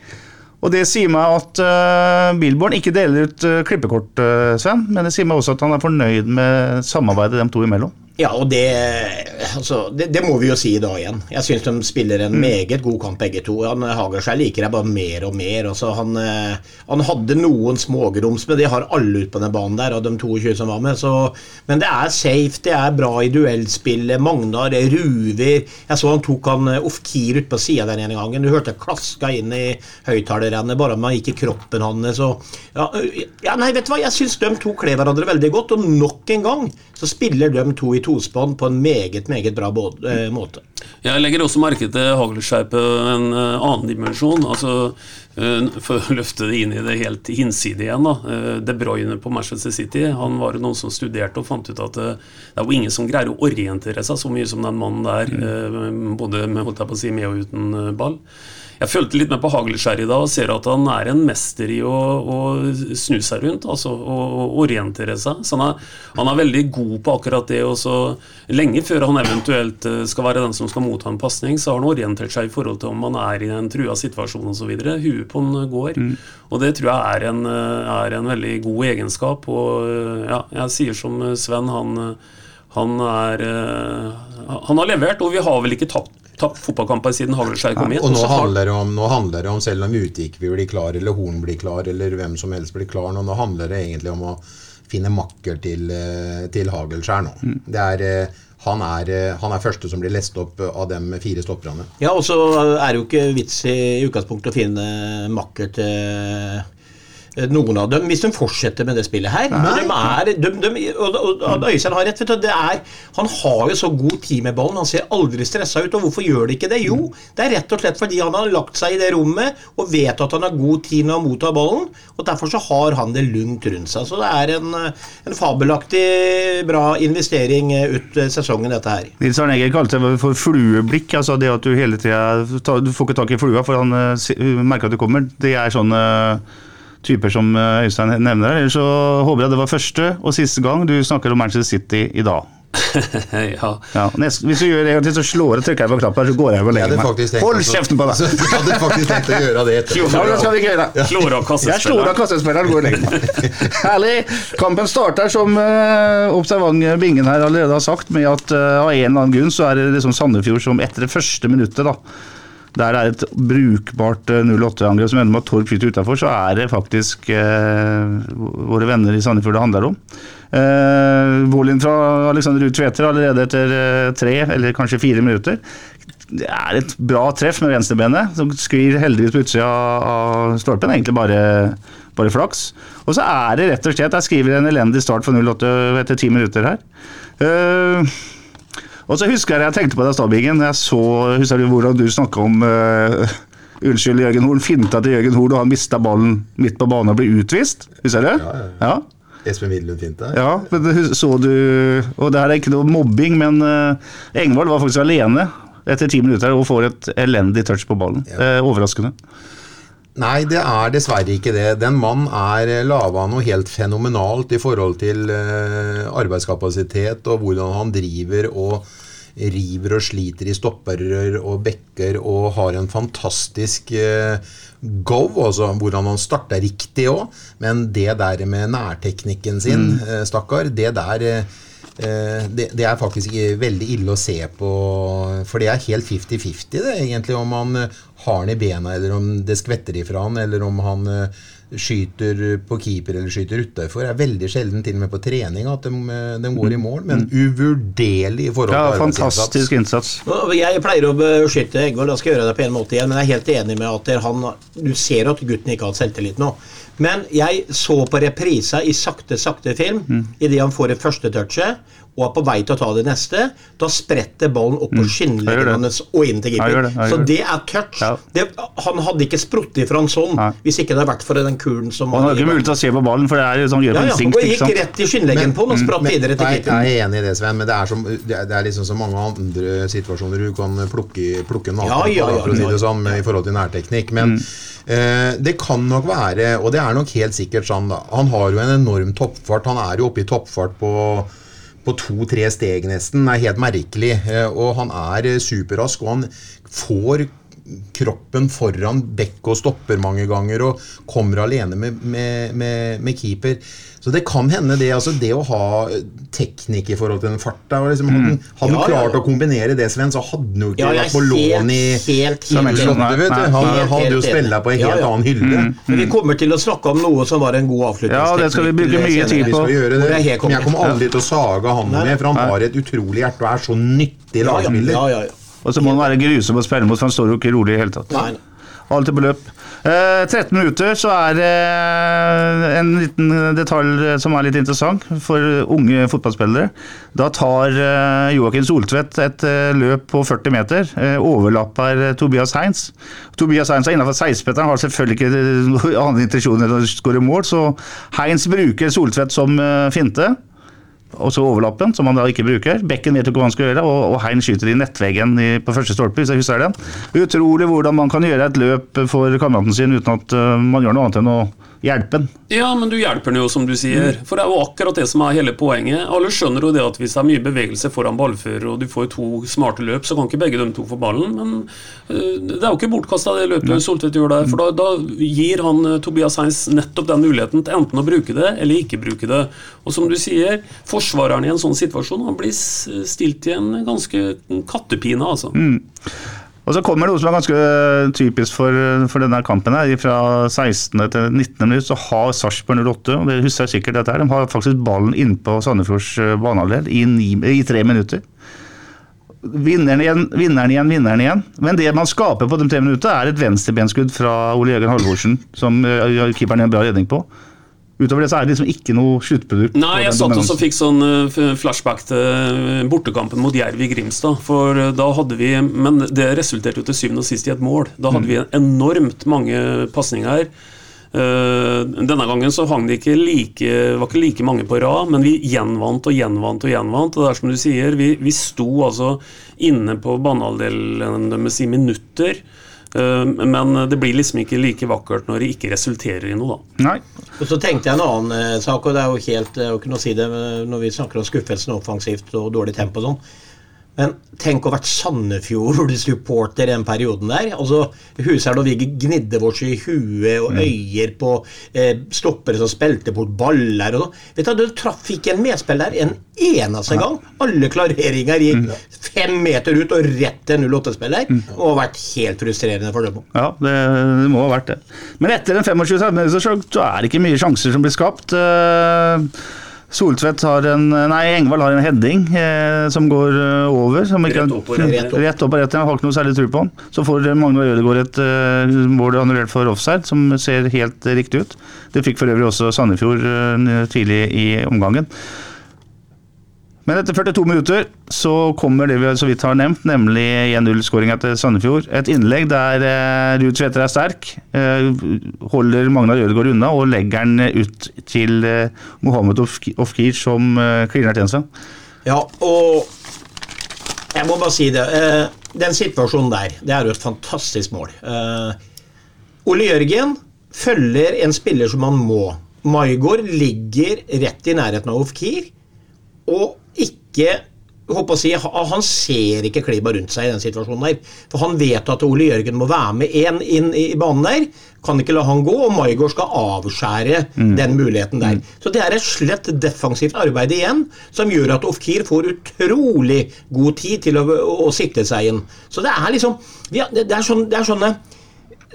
Og det sier meg at uh, Billborn ikke deler ut uh, klippekort, uh, Sven, men det sier meg også at han er fornøyd med samarbeidet dem to imellom. Ja, og det, altså, det, det må vi jo si i dag igjen. Jeg syns de spiller en meget god kamp, begge to. Han Hagerskjær liker jeg bare mer og mer. Altså, han, eh, han hadde noen smågrums, men det har alle ute på den banen der, av de 22 som var med. Så, men det er safe, det er bra i duellspillet. Magnar ruver. Jeg så han tok han eh, Ofkir ut på sida den ene gangen. Du hørte klaska inn i høyttalerrennet bare man gikk i kroppen hans. Ja, ja, nei, vet du hva, jeg syns de to kler hverandre veldig godt, og nok en gang så spiller de to i tospann på en meget, meget bra eh, måte. Jeg legger også merke til Hagelskjær på en eh, annen dimensjon. altså eh, For å løfte det inn i det helt hinsidige igjen. da, De Bruyne på Manchester City han var jo noen som studerte og fant ut at det, er jo ingen som greier å orientere seg så mye som den mannen der, eh, både med, holdt jeg på å si, med og uten ball. Jeg følte litt med på Hagelskjær i dag og ser at han er en mester i å, å snu seg rundt, altså å, orientere seg. Så han er, han er veldig god på akkurat det. Og så lenge før han eventuelt eh, skal være den som skal motta en pasning, så har han orientert seg i forhold til om han er i en trua situasjon osv. Huet på han går. Og det tror jeg er en, eh, er en veldig god egenskap. Og eh, ja, jeg sier som eh, Sven, han, eh, han er eh, Han har levert, og vi har vel ikke tapt tapt fotballkamper siden Hagelskjær kom inn. Og nå handler, det om, nå handler det om, selv om Utvik blir klar, eller Horn blir klar, eller hvem som helst blir klar nå, nå handler det egentlig om å finne makker til, eh, til Hagelskjær nå. Det er, eh, han, er, eh, han er første som blir lest opp av de fire stopperne. Ja, og så er det jo ikke vits i utgangspunktet å finne makker til noen av dem, hvis de fortsetter med det spillet her. Men de er, de, de, og, og, og Øystein har rett. du, det er, Han har jo så god tid med ballen. Han ser aldri stressa ut. Og hvorfor gjør de ikke det? Jo, det er rett og slett fordi han har lagt seg i det rommet og vet at han har god tid når han mottar ballen. Og Derfor så har han det lugnt rundt seg. Så det er en, en fabelaktig bra investering ut eh, sesongen, dette her. Nils Arne Egger kalte det for flueblikk. altså det at Du hele tida Du får ikke tak i flua, for han eh, merker at du kommer. Det er sånne typer som eh, Øystein nevner. Ellers så håper jeg det var første og siste gang du snakker om Manchester City i dag. ja. Ja, nest, hvis du gjør det en gang til, så slår jeg trykker jeg på knappen, så går jeg og legger meg. Hold kjeften på Så deg! Jeg hadde faktisk tenkt å gjøre det etter. Ja, det skal vi ikke gjøre. Slår av Jeg slår av kassespilleren. kassespilleren, går og legger meg. Herlig. Kampen starter som uh, observant Bingen her allerede har sagt, med at uh, av en eller annen grunn så er det liksom Sandefjord som etter det første minuttet, da der det er et brukbart eh, 08-angrep som ender med at Torp skyter utafor, så er det faktisk eh, våre venner i Sandefjord det handler om. Eh, Volin fra Alexander Ruud Tveter allerede etter eh, tre, eller kanskje fire minutter. Det er et bra treff med venstrebenet, som sklir heldigvis på utsida av stolpen. Egentlig bare, bare flaks. Og så er det rett og slett Jeg skriver en elendig start for 08 etter ti minutter her. Eh, og så husker jeg jeg tenkte på deg, Stabingen. Jeg så, husker du hvordan du snakka om uh, Unnskyld, Jørgen Horn. Finta til Jørgen Horn, og han mista ballen midt på banen og ble utvist. Husker du? Ja, ja. ja. Espen Widlund fint. Ja, men det så du Og det her er ikke noe mobbing, men uh, Engvold var faktisk alene etter ti minutter og får et elendig touch på ballen. Eh, overraskende. Nei, det er dessverre ikke det. Den mannen er laga noe helt fenomenalt i forhold til eh, arbeidskapasitet og hvordan han driver og river og sliter i stopperør og bekker og har en fantastisk eh, go, altså hvordan han starter riktig òg. Men det der med nærteknikken sin, mm. stakkar, det der eh, eh, det, det er faktisk ikke veldig ille å se på, for det er helt 50-50 det egentlig, om han eh, har den i bena, eller om det skvetter ifra han, eller om han eh, skyter på keeper eller skyter utafor. Det er veldig sjelden, til og med på trening, at de, eh, de går i mål, men uvurderlig i forhold til ja, fantastisk innsats. Jeg pleier å beskytte Egvold, jeg skal gjøre det på en måte igjen, men jeg er helt enig med at han, du ser at gutten ikke har hatt selvtillit nå. Men jeg så på reprisa i sakte, sakte film Mm. idet han får det første touchet og er på vei til å ta det neste. Da spretter ballen opp på Mm. Skinnleggene hans og inn til keeper. Så det. er touch. Ja. Det, han hadde ikke spruttet fra en sånn Nei. hvis ikke det hadde vært for den kulen som Og han har ikke mulighet til å se på ballen, for det er sånn gjør Ja, ja, instinkt. og gikk? Mm. rett i skinnleggen på den og spratt videre til keeper. Jeg er enig i det, Sven, men det er, som, det er- liksom så mange andre situasjoner du kan plukke, plukke naken Ja, ja, på, ja, for å si ja, det ja. sånn, i forhold til nærteknikk. Men eh, det kan nok være, og det er nok helt sikkert sånn, da Han har jo en enorm toppfart. Han er jo oppe i toppfart på på to-tre steg nesten. Er helt merkelig. Eh, Og han er eh, superrask, og han får kroppen foran bekk og stopper mange ganger og kommer alene med, med, med, med keeper. Så det kan hende det altså det å ha teknikk i forhold til den farta liksom, Hadde han hadde Ja, klart ja. å kombinere det, Sven, så hadde han jo ikke Ja, vært på lån i Slottet, vet du. Nei, Han hadde jo spilla på en helt ja. annen hylle. Men vi kommer til å snakke om noe som var en god avslutningsteknikk. Ja, det skal vi bruke mye tid på. jeg Men jeg kommer. aldri til å sage han med, for han har et utrolig hjerte og er så nyttig Ja, ja, lagspiller. ja, ja, ja. Og så må han være grusom å spille mot, for han står jo ikke rolig i det hele tatt. Alt er Alltid på løp. Eh, 13 minutter, så er det en liten detalj som er litt interessant for unge fotballspillere. Da tar eh, Joakim Soltvedt et eh, løp på 40 meter, eh, overlapper eh, Tobias Heinz. Tobias Heinz er innenfor 16-meteren, har selvfølgelig ikke eh, noen annen intensjon enn å skåre mål, så Heinz bruker Soltvedt som eh, finte. Og så overlappen, som han da ikke bruker. Bekken vet jo ikke hva han skal gjøre, og, og Hein skyter i nettveggen i, på første stolpe, hvis jeg husker den. Utrolig hvordan man kan gjøre et løp for kameraten sin uten at uh, man gjør noe annet enn å hjelpe den. Ja, men du hjelper den jo, som du sier. For det er jo akkurat det som er hele poenget. Alle skjønner jo det at hvis det er mye bevegelse foran ballfører, og du får to smarte løp, så kan ikke begge de to få ballen. Men øh, det er jo ikke bortkasta det løpet Soltvedt gjør der. For da, da gir han øh, Tobias Heins nettopp den muligheten til enten å bruke det eller ikke bruke det. Og som du sier, forsvareren i en sånn situasjon han blir stilt i en ganske kattepine, altså. Og så kommer det noe som er ganske typisk for, for denne kampen. her. Fra 16. til 19. minutt så har Sarpsborg 08, og det husker jeg sikkert dette her, de har faktisk ballen innpå Sandefjords eh, banehalvdel i, i tre minutter. Vinneren igjen, vinneren igjen, vinneren igjen. Men det man skaper på de tre minuttene, er et venstrebenskudd fra Ole Jørgen Halvorsen, som eh, keeperen gjør en bra redning på. Utover det så er det liksom ikke noe sluttprodukt. Nei, jeg satt også og fikk sånn eh, flashback til eh, bortekampen mot Jerv i Grimstad. For eh, da hadde vi Men det resulterte jo til syvende og sist i et mål. Da hadde vi enormt mange pasninger. Denne gangen så hang det ikke like, var ikke like mange på rad, men vi gjenvant og gjenvant og gjenvant. Og det er som du sier, vi, vi sto altså inne på banehalvdelen deres i minutter. Eh, Men det blir liksom ikke like vakkert når det ikke resulterer i noe, da. Nei. Og så tenkte jeg en annen eh, sak, og det er jo helt å kunne si det når vi snakker om skuffelsen offensivt og dårlig tempo og sånn. Men tenk å ha vært Sandefjord-supporter den perioden der. Altså, Huset her da vi gnidde oss i huet og øyer på eh, stoppere som spilte bort baller og sånn. Vet Du du traff ikke en medspiller en eneste gang. Alle klareringer gikk fem meter ut og rett til 08-spiller. Og har vært helt frustrerende for dem. Ja, det, det må ha vært det. Men etter en 25-30 minutter så, så er det ikke mye sjanser som blir skapt. Eh, Soltvedt har en Nei, Engvald har en heading eh, som går eh, over. Som ikke, Rett opp og rett. Rett opp og rett. Jeg har ikke noe særlig tro på han. Så får Magnar Ødegaard et eh, mål annullert for offside, som ser helt eh, riktig ut. Det fikk for øvrig også Sandefjord eh, tidlig i omgangen. Men etter 42 minutter så kommer det vi så vidt har nevnt, nemlig 1-0-skåringa til Sandefjord. Et innlegg der eh, Ruud Tveter er sterk, eh, holder Magnar Ødegaard unna og legger den ut til eh, Mohammed Ofkir som kliner til seg. Ja, og jeg må bare si det. Den situasjonen der, det er jo et fantastisk mål. Ole Jørgen følger en spiller som han må. Maigård ligger rett i nærheten av Ofkir og ikke si, Han ser ikke Kleiba rundt seg i den situasjonen der. For han vet at Ole Jørgen må være med én inn i banen der. Kan ikke la han gå, og Maigård skal avskjære den muligheten der. Så det er et slett defensivt arbeid igjen, som gjør at Ofkir får utrolig god tid til å, å, å sikte seg inn. Så det er liksom det, er sånn, det er sånne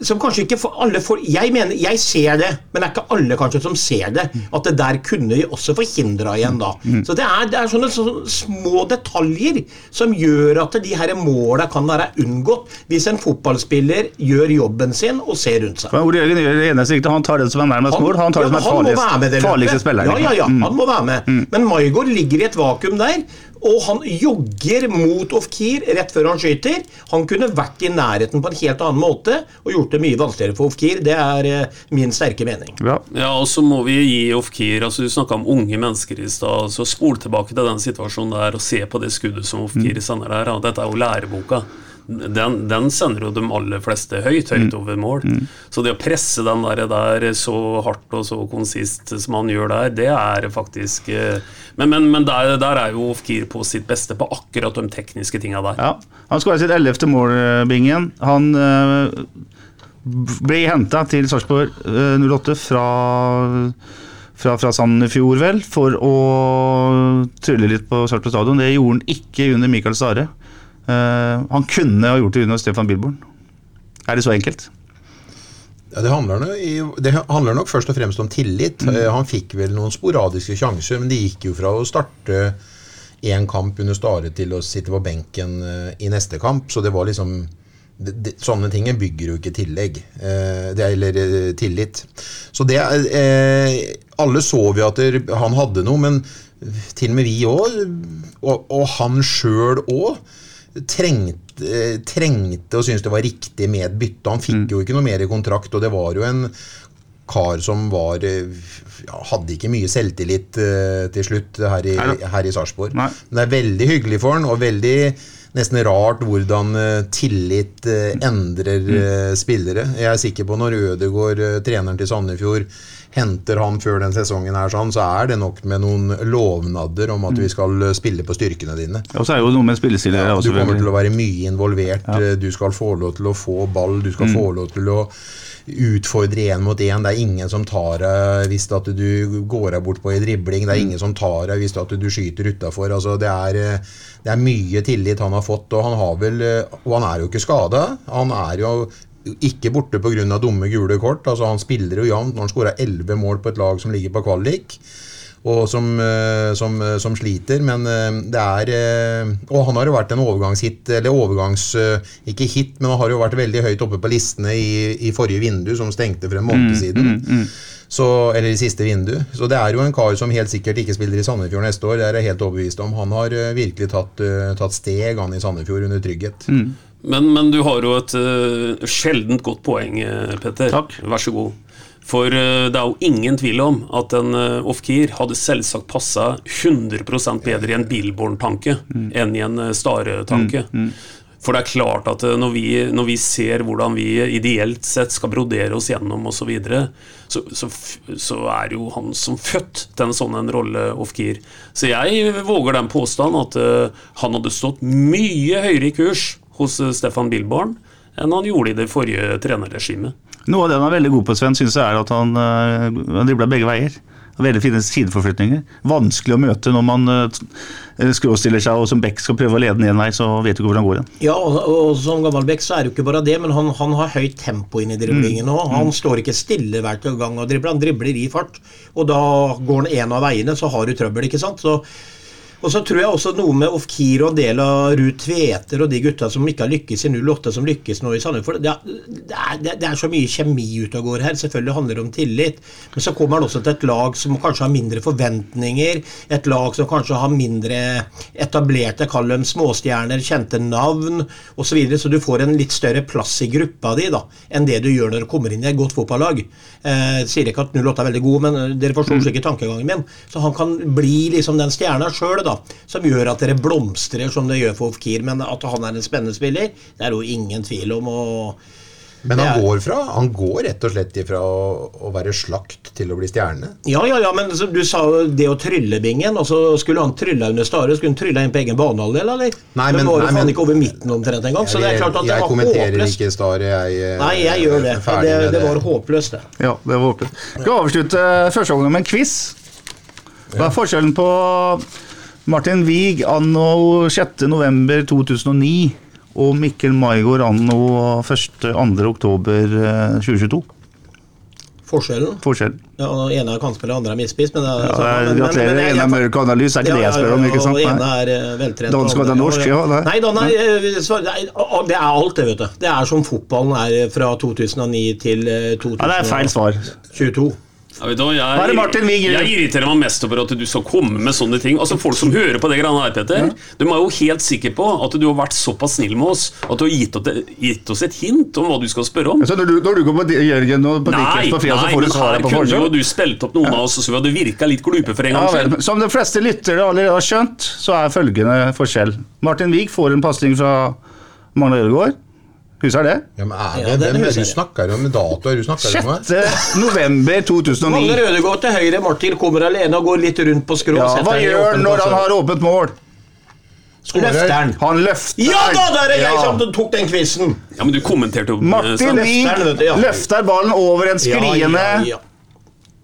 som kanskje ikke for alle får Jeg mener, jeg ser det, men det er ikke alle kanskje som ser det. At det der kunne vi også forhindra igjen da. Så det er, det er sånne, sånne små detaljer som gjør at de her måla kan være unngått hvis en fotballspiller gjør jobben sin og ser rundt seg. men Ole Jørgen gjør det eneste riktige. Han tar det som er nærmest mål. Han tar det som er farligst, farligste spilleren. Ja, ja, ja, Mm. han må være med. Men Maigård ligger i et vakuum der, og han jogger mot Ofkir rett før han skyter. Han kunne vært i nærheten på en helt annen måte og gjort det mye vanskeligere for Ofkir. Det er eh, min sterke mening. Ja. Ja, og så må vi gi Ofkir altså Du snakka om unge mennesker i stad. så Spol tilbake til den situasjonen der og se på det skuddet som Ofkir sender der. Ja, dette er jo læreboka. Den, den sender jo de aller fleste høyt, høyt over mål. Så det å presse den der, der så hardt og så konsist som han gjør der, det er faktisk eh, Men, men, men der, der er jo Ofkir på sitt beste på akkurat de tekniske tinga der. Ja. Han skåra sitt ellevte mål, eh, Bingen. Han øh, ble henta til Sarpsborg øh, 08 fra, fra, fra Sandefjord, vel, for å trylle litt på Sarpsborg stadion. Det gjorde han ikke under Mikael Stare. Eh, han kunne ha gjort det under Stefan Bilborn. Er det så enkelt? Ja, det, handler nok, det handler nok først og fremst om tillit. Mm. Han fikk vel noen sporadiske sjanser, men det gikk jo fra å starte én kamp under Stare til å sitte på benken eh, i neste kamp. Så det var liksom det, det, Sånne ting bygger jo ikke tillegg. Eh, det er, eller eh, tillit. Så det eh, Alle så vi at han hadde noe, men til og med vi òg, og, og han sjøl òg, trengte, eh, trengte og syntes det var riktig med et bytte. Han fikk jo ikke noe mer i kontrakt, og det var jo en kar som var eh, ja, Hadde ikke mye selvtillit uh, til slutt her i, her i Sarpsborg. Men det er veldig hyggelig for han, og veldig nesten rart hvordan uh, tillit uh, endrer eh, spillere. Jeg er sikker på når Ødegaard, treneren til Sandefjord, henter han før den sesongen her, sånn, så er det nok med noen lovnader om at vi skal eh, spille på styrkene dine. Og så er det jo noe med spillestil Ja, du kommer til å være mye involvert. Ja. Du skal få lov til å få ball. Du skal få lov til å utfordre én mot én. Det er ingen som tar deg hvis at du går deg bort på en dribling. Det er ingen som tar deg hvis at du skyter utafor. Altså, det, eh, det er mye tillit han har fått, og han har vel eh, Og han er jo ikke skada. Han er jo ikke borte pga. dumme gule kort. Altså, han spiller jo jevnt når han skårer elleve mål på et lag som ligger på kvalik og som, eh, som, eh, som sliter. Men eh, det er Og han har jo vært en overgangshit, eller overgangs... Ikke hit, men han har jo vært veldig høyt oppe på listene i, i forrige vindu, som stengte for en måned siden. Så, eller i siste vindu. Så det er jo en kar som helt sikkert ikke spiller i Sandefjord neste år. Det er jeg helt overbevist om. Han har virkelig tatt, tatt steg, han i Sandefjord, under trygghet. Men, men du har jo et uh, sjeldent godt poeng, eh, Petter. Takk. Vær så god. For uh, det er jo ingen tvil om at en uh, Ofkir hadde selvsagt passa 100% bedre i en Billborn-tanke enn i en uh, Stare-tanke. For det er klart at når vi, når vi ser hvordan vi ideelt sett skal brodere oss gjennom osv., så, videre, så, så, så er jo han som født til en sånn en rolle Ofkir. Så jeg våger den påstand at han hadde stått mye høyere i kurs hos eh, Stefan Billborn enn han gjorde i det forrige trenerregimet. Noe av det han er veldig god på, Sven, synes jeg er at han, eh, han dribler begge veier. Veldig fine sideforflytninger. Vanskelig å møte når man uh, skråstiller seg og som Beck skal prøve å lede den én vei, så vet du ikke hvor han går igjen. Ja, og, og som gammel Beck så er det jo ikke bare det, men han, han har høyt tempo inn i driblingen Mm. Han Han står ikke stille hver gang og dribler, han dribler i fart. Og da går han en av veiene, så har du trøbbel, ikke sant. Så, og så tror jeg også noe med Ofkir og en del av Ruud Tveter og de gutta som ikke har lykkes i 08, som lykkes nå i Sandefjord. Det, er- det, er- det, så mye kjemi ute og går her. Selvfølgelig handler det om tillit. Men så kommer han også til et lag som kanskje har mindre forventninger. Et lag som kanskje har mindre etablerte, kall dem småstjerner, kjente navn osv. Så, videre, så du får en litt større plass i gruppa di da, enn det du gjør når du kommer inn i et godt fotballag. Eh, sier ikke at 08 er veldig god, men dere forstår sikkert tankegangen min. Så han kan bli liksom den stjerna sjøl som gjør at dere blomstrer som det gjør for Ofkir. Men at han er en spennende spiller, det er jo ingen tvil om. og Men han går, fra, han går rett og slett ifra å, å være slakt til å bli stjerne. Ja, ja, ja, men så, du sa jo det å trylle bingen, og så skulle han trylle under Stare. Skulle han trylle inn på egen banehalvdel, eller? Nei, men- var nei, men- ikke over midten omtrent engang, så det er klart at det jeg var kommenterer håpløst. ikke Stare. Jeg, eh, Nei, jeg gjør det. Det, det var håpløst, det. Ja, det var håpløst. Skal avslutte første omgang med en quiz. Hva er forskjellen på Martin Wiig anno 6.11.2009 og Mikkel Maigård anno 1.-2. 2022? Forskjellen. Forskjell. Ja, den ene er kantspiller, andre er midtspiss. Men det er, Ja, det men- men- gratulerer. Den ene er mørk analyse, er ikke det jeg spør om, ikke sant? Og den ene er eh, veltrent. Dansk og andre- norsk, ja, nei. Nei, nei, eh, å, det er alt, det, vet du. Det er som fotballen er fra 2009 til 2022. Ja, det er feil svar. 2022. Ja, du, jeg, er jeg irriterer meg mest over at du skal komme med sånne ting. Altså Folk som hører på det greiene her, Petter, de er jo helt sikre på at du har vært såpass snill med oss at du har gitt, gitt oss et hint om hva du skal spørre om. Så når du, når du går på Jørgen og på Dickens på fredag, så får du svaret her nei, kunne jo forhånd? du spilt opp noen av oss så vi hadde virka litt glupe for en Ja, gangs skyld. Som de fleste lyttere allerede har skjønt, så er følgende forskjell. Martin Wiig får en pasning fra Magna Ødegaard. Husker det? Ja, men er Ja, det, det hvem er det du snakker om? Datoer du snakker om? 6. november 2009. Magne Rødegård til høyre, Martin kommer alene og går litt rundt på skrå. Ja, hva gjør han når han har åpent mål? Løfteren. Han løfter. Ja da, der er jeg Ja. som tok den quizen! Ja, men du kommenterte jo Martin? Wiig Løfter du, ballen over en skliende Ja, ja, ja.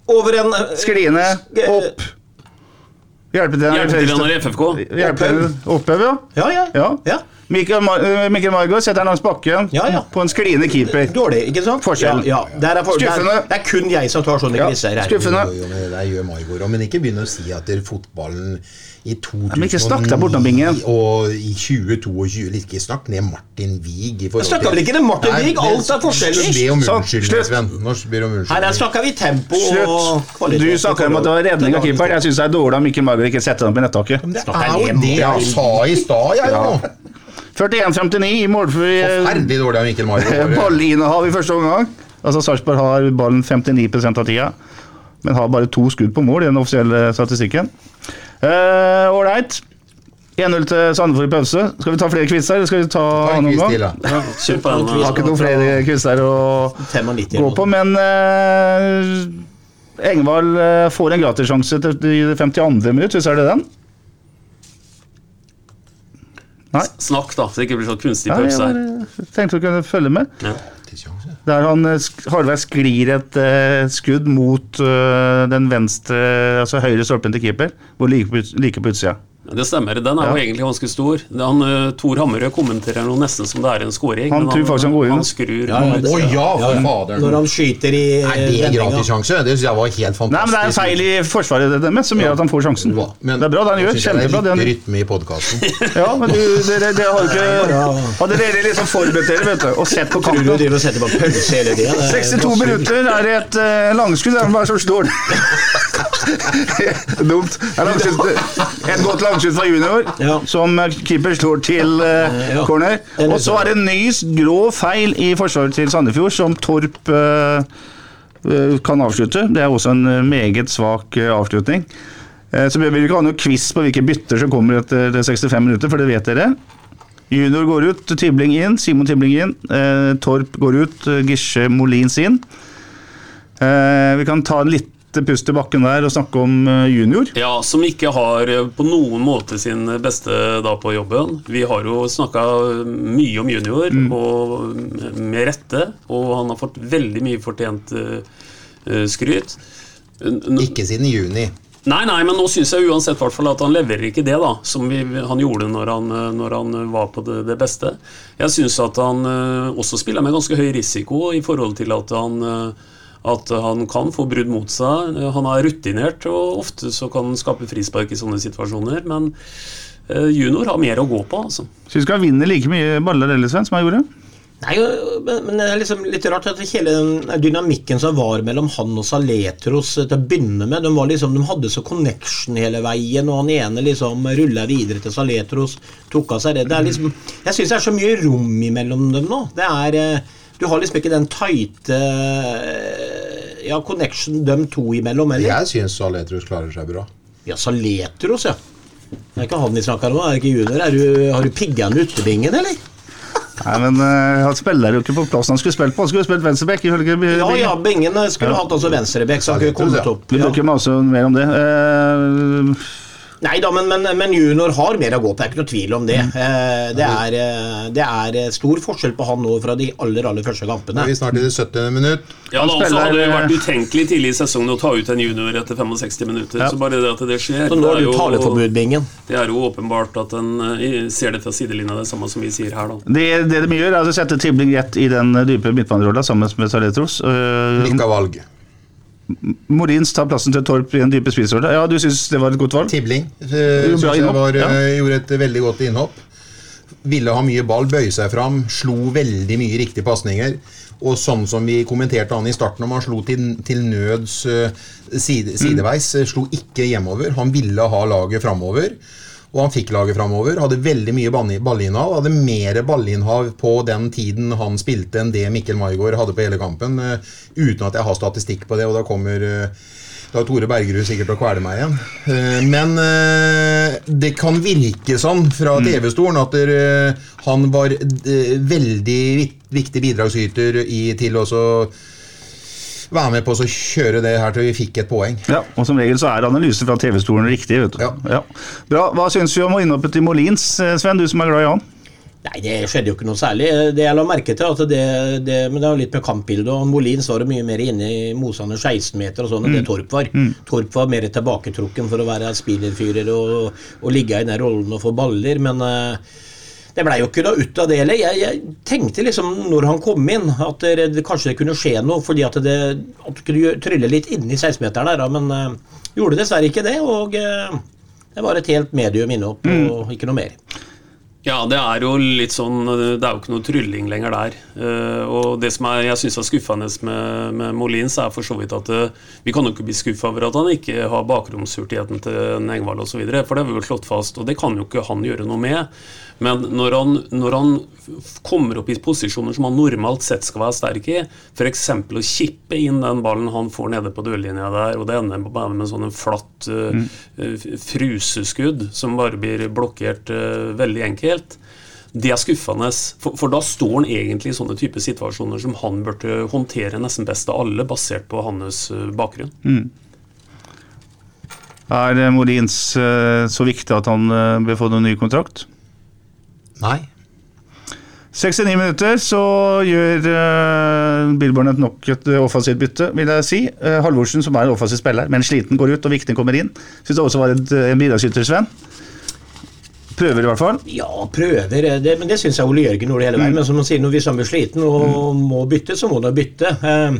Over en uh, Skliende opp. Hjelpetrener i FFK. Hjelpetrener Opphaug, ja. Ja, ja. ja. Mikkel, Mar eh, Mikkel Margaard setter den langs bakken Ja, ja. på en skliende keeper. Dårlig, ikke sant? Forskjell. Ja, ja. Er for, Skuffende. det er kun jeg som tar sånne her. skuffende. Jo, jo, men det gjør Margot òg. Men ikke begynn å si at fotballen i men ikke snakk deg bortom 2009 bingen. og i 2022 Ikke snakk ned Martin Wiig. Jeg snakker vel ikke ned Martin Wiig, alt er forskjellig. Be om Sånn, unnskyldning, slutt. Sven. Om Her snakka vi tempo og kvalitet. Du snakker om at det var redning av keeperen. Jeg syns det er dårlig av Mikkel Margaard ikke setter den opp i nettaket. Men det er jo det jeg sa i stad, jeg nå. 41-59 i målfri eh, Forferdelig dårlig av Mikkel Mario. ballinnehav i første omgang. Altså Sarpsborg har ballen 59 av tida, men har bare to skudd på mål i den offisielle statistikken. Ålreit. Uh, 1-0 til Sandefjord i pause. Skal vi ta flere quizer, eller skal vi ta Ta en annen quiz til, da. Ja, har ikke noen flere quizer å gå på, men uh, Engvald eh, får en gratissjanse til det 52. minutt, er det den? Nei. Snakk, da, så det ikke blir sånn kunstig pause her. Jeg tenkte å kunne følge med. Ja. Der han Harvei halvveis sklir et uh, skudd mot uh, den venstre, altså høyre stolpen til keeper, hvor like på, like på utsida. Det stemmer. Den er jo egentlig ganske stor. Han, eh, Tor Hammerød kommenterer noe nesten som det er en scoring. Han tror faktisk han går inn. Han skrur Ja, ja. Å ja, for Når faderen. han skyter i Er det vendinga. gratissjanse? Det syns jeg var helt fantastisk. Nei, men det er en feil i forsvaret deres som gjør at han får sjansen. Men- det er bra det han gjør. Kjempebra. Det er litt rytme i podkasten. ja, men du, dere, dere har ikke Hadde dere liksom forberedt dere vet du, og sett på Tror du kampen driver og setter på pølse hele tida? Er 62 minutter er det et uh, langskudd. Det er bare så stort. Dumt. Er et godt langskudd fra junior, Ja. som keeper slår til uh, corner. Og så er det en ny grå feil i forsvaret til Sandefjord, som Torp eh, kan avslutte. Det er også en meget svak avslutning. Så vi vil ikke ha noe quiz på hvilke bytter som kommer etter 65 minutter, for det vet dere. Junior går ut, Tibling inn, Simon Tibling inn. Eh, Torp går ut, Gisje Molins inn. Eh, vi kan ta en lite pust i bakken der og snakke om eh, junior. Ja, som ikke har eh, på noen måte sin beste da på jobben. Vi har jo snakka mye om junior, Mm. og med rette. Og han har fått veldig mye fortjent eh, eh, skryt. N- Ikke siden juni. Nei, nei, men nå syns jeg uansett hvert fall at han leverer ikke det da, som vi, han gjorde når han, eh, når han var på det, det beste. Jeg syns at han eh, også spiller med ganske høy risiko i forhold til at han, eh, at han kan få brudd mot seg. Eh, Han er rutinert, og ofte så kan han skape frispark i sånne situasjoner. Men eh, junior har mer å gå på, altså. Syns ikke han vinner like mye baller eller, Sven, som han gjorde. Nei, men, men det er liksom litt rart at hele den dynamikken som var mellom han og Saletros til å begynne med, de, var liksom, de hadde så connection hele veien, og han ene liksom rulla videre til Saletros, tok av seg det. det er liksom, jeg syns det er så mye rom imellom dem nå. Det er, eh, du har liksom ikke den tighte eh, ja, connection dem to imellom heller. Jeg syns Saletros klarer seg bra. Ja, Saletros, ja. Det er ikke han vi snakker om, er det ikke junior? Er du, har du pigga han utebingen, eller? Nei, men uh, Han spiller jo ikke på plassen han skulle spilt på. Han skulle spilt venstreback. Ja, ja, Bingen skulle hatt altså venstrebekk, så han kunne kommet opp. Ja. Vi bruker masse mer om det. Eh, Nei da, men, men, men junior har mer å gå på, det er ikke noe tvil om det. Mm. Eh, Det er, eh, det er eh, stor forskjell på han nå fra de aller aller første kampene. Vi er snart i det 70. minutt. Ja, da, altså, spiller, hadde det vært utenkelig tidlig i sesongen å ta ut en junior etter 65 minutter. Ja. Så bare det at det skjer Så nå det har er du jo- taleforbud, Bingen. Det er jo åpenbart at en ser det fra sidelinja, det samme som vi sier her, da. det, det de gjør, er å sette Tibling rett i den dype midtbanerolla sammen med Saletros. Uh, av valg. Morins tar plassen til Torp i en dype spissrolle. Ja, du syns det var et godt valg? Tibling uh, jeg var, ja. eh, gjorde et veldig godt innhopp. Ville ha mye ball, bøye seg fram, slo veldig mye riktige pasninger. Og sånn som vi kommenterte han i starten om, han slo til, til nøds uh, side, sideveis. mm. Slo ikke hjemover. Han ville ha laget framover. Og han fikk laget framover. Hadde veldig mye ballinnhav. Hadde mer ballinnhav på den tiden han spilte enn det Mikkel Maigård hadde på hele kampen. eh, uten at jeg har statistikk på det, og da kommer eh, da Tore Bergerud sikkert til å kvele meg igjen. Eh, Men det kan virke sånn fra TV-stolen at han var veldig viktig bidragsyter i, til å så være med på å kjøre det her til vi fikk et poeng. Ja, og Som regel så er analysen fra TV-stolen riktig. vet du. Ja. Bra. Hva syns vi om innhoppet til Molins, eh, Sven, du som er glad i han? Nei, det skjedde jo ikke noe særlig. Det jeg la merke til, at det, det, men det var litt med kampbildet. og Molins var mye mer inne i motstanders 16-meter og sånn enn det Torp var. Torp var mer tilbaketrukken for å være spillerfyrer og, og ligge i den rollen og få baller, men eh, det blei jo ikke noe ut av det heller. Jeg, jeg tenkte liksom når han kom inn, at det, det, kanskje det kunne skje noe, fordi at det at det kunne trylle litt inni 16-meteren der, men uh, gjorde dessverre ikke det. Og uh, det var et helt medium inne opp, mm. og ikke noe mer. Ja, det er jo litt sånn Det er jo ikke noe trylling lenger der. Eh, og det som er, jeg syns er skuffende med, med Molins, er for så vidt at vi kan jo ikke bli skuffa over at han ikke har bakromshurtigheten til Engvald osv., for det har vi jo slått fast, og det kan jo ikke han gjøre noe med. Men når han, når han kommer opp i posisjoner som han normalt sett skal være sterk i, f.eks. å kippe inn den ballen han får nede på dørlinja der, og det ender bare med sånn en flatt eh, fruseskudd som bare blir blokkert uh, veldig enkelt. Det er skuffende, for, for da står han egentlig i sånne type situasjoner som han burde håndtere nesten best av alle, basert på hans bakgrunn. bakgrunn. Er Molins eh, så viktig at han bør få noen ny kontrakt? Nei. 69 minutter så gjør uh, Billborn nok et eh, offensivt bytte, vil jeg si. Uh, Halvorsen, som er en offensiv spiller, men sliten går ut og Vikne kommer inn. Syns det også var et, eh, en bidragsyter, Sven. Prøver i hvert fall. Ja, prøver. eh, Det, men det syns jeg Ole Jørgen gjorde hele veien. Men som han sier, når vi sammen blir sliten og må bytte, så må han bytte. Eh,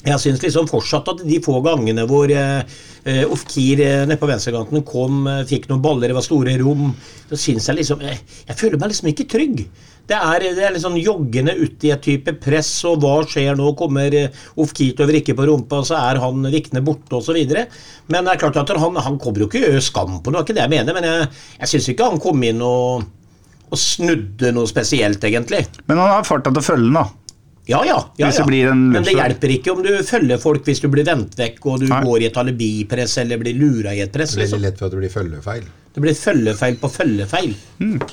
Jeg syns liksom fortsatt at de få gangene hvor eh, eh, Ofkir eh, nede på venstrekanten kom, eh, fikk noen baller, det var store rom, så syns jeg liksom Jeg, jeg føler meg liksom ikke trygg. Det er, det er sånn joggende uti et type press, og hva skjer nå? Kommer Ofkir til å vrikke på rumpa, så er han Vikne borte, osv. Men det er klart at han, han kommer jo ikke skam på noe, det er ikke det jeg mener. Men jeg, jeg syns ikke han kom inn og, og snudde noe spesielt, egentlig. Men han har farta til å følge den, da. Ja, ja. ja, det ja. Men det hjelper ikke om du følger folk hvis du blir vendt vekk og du Nei. går i et alibipress eller blir lura i et press. Det blir Liksom. lett for at det blir følgefeil. Det blir følgefeil på følgefeil.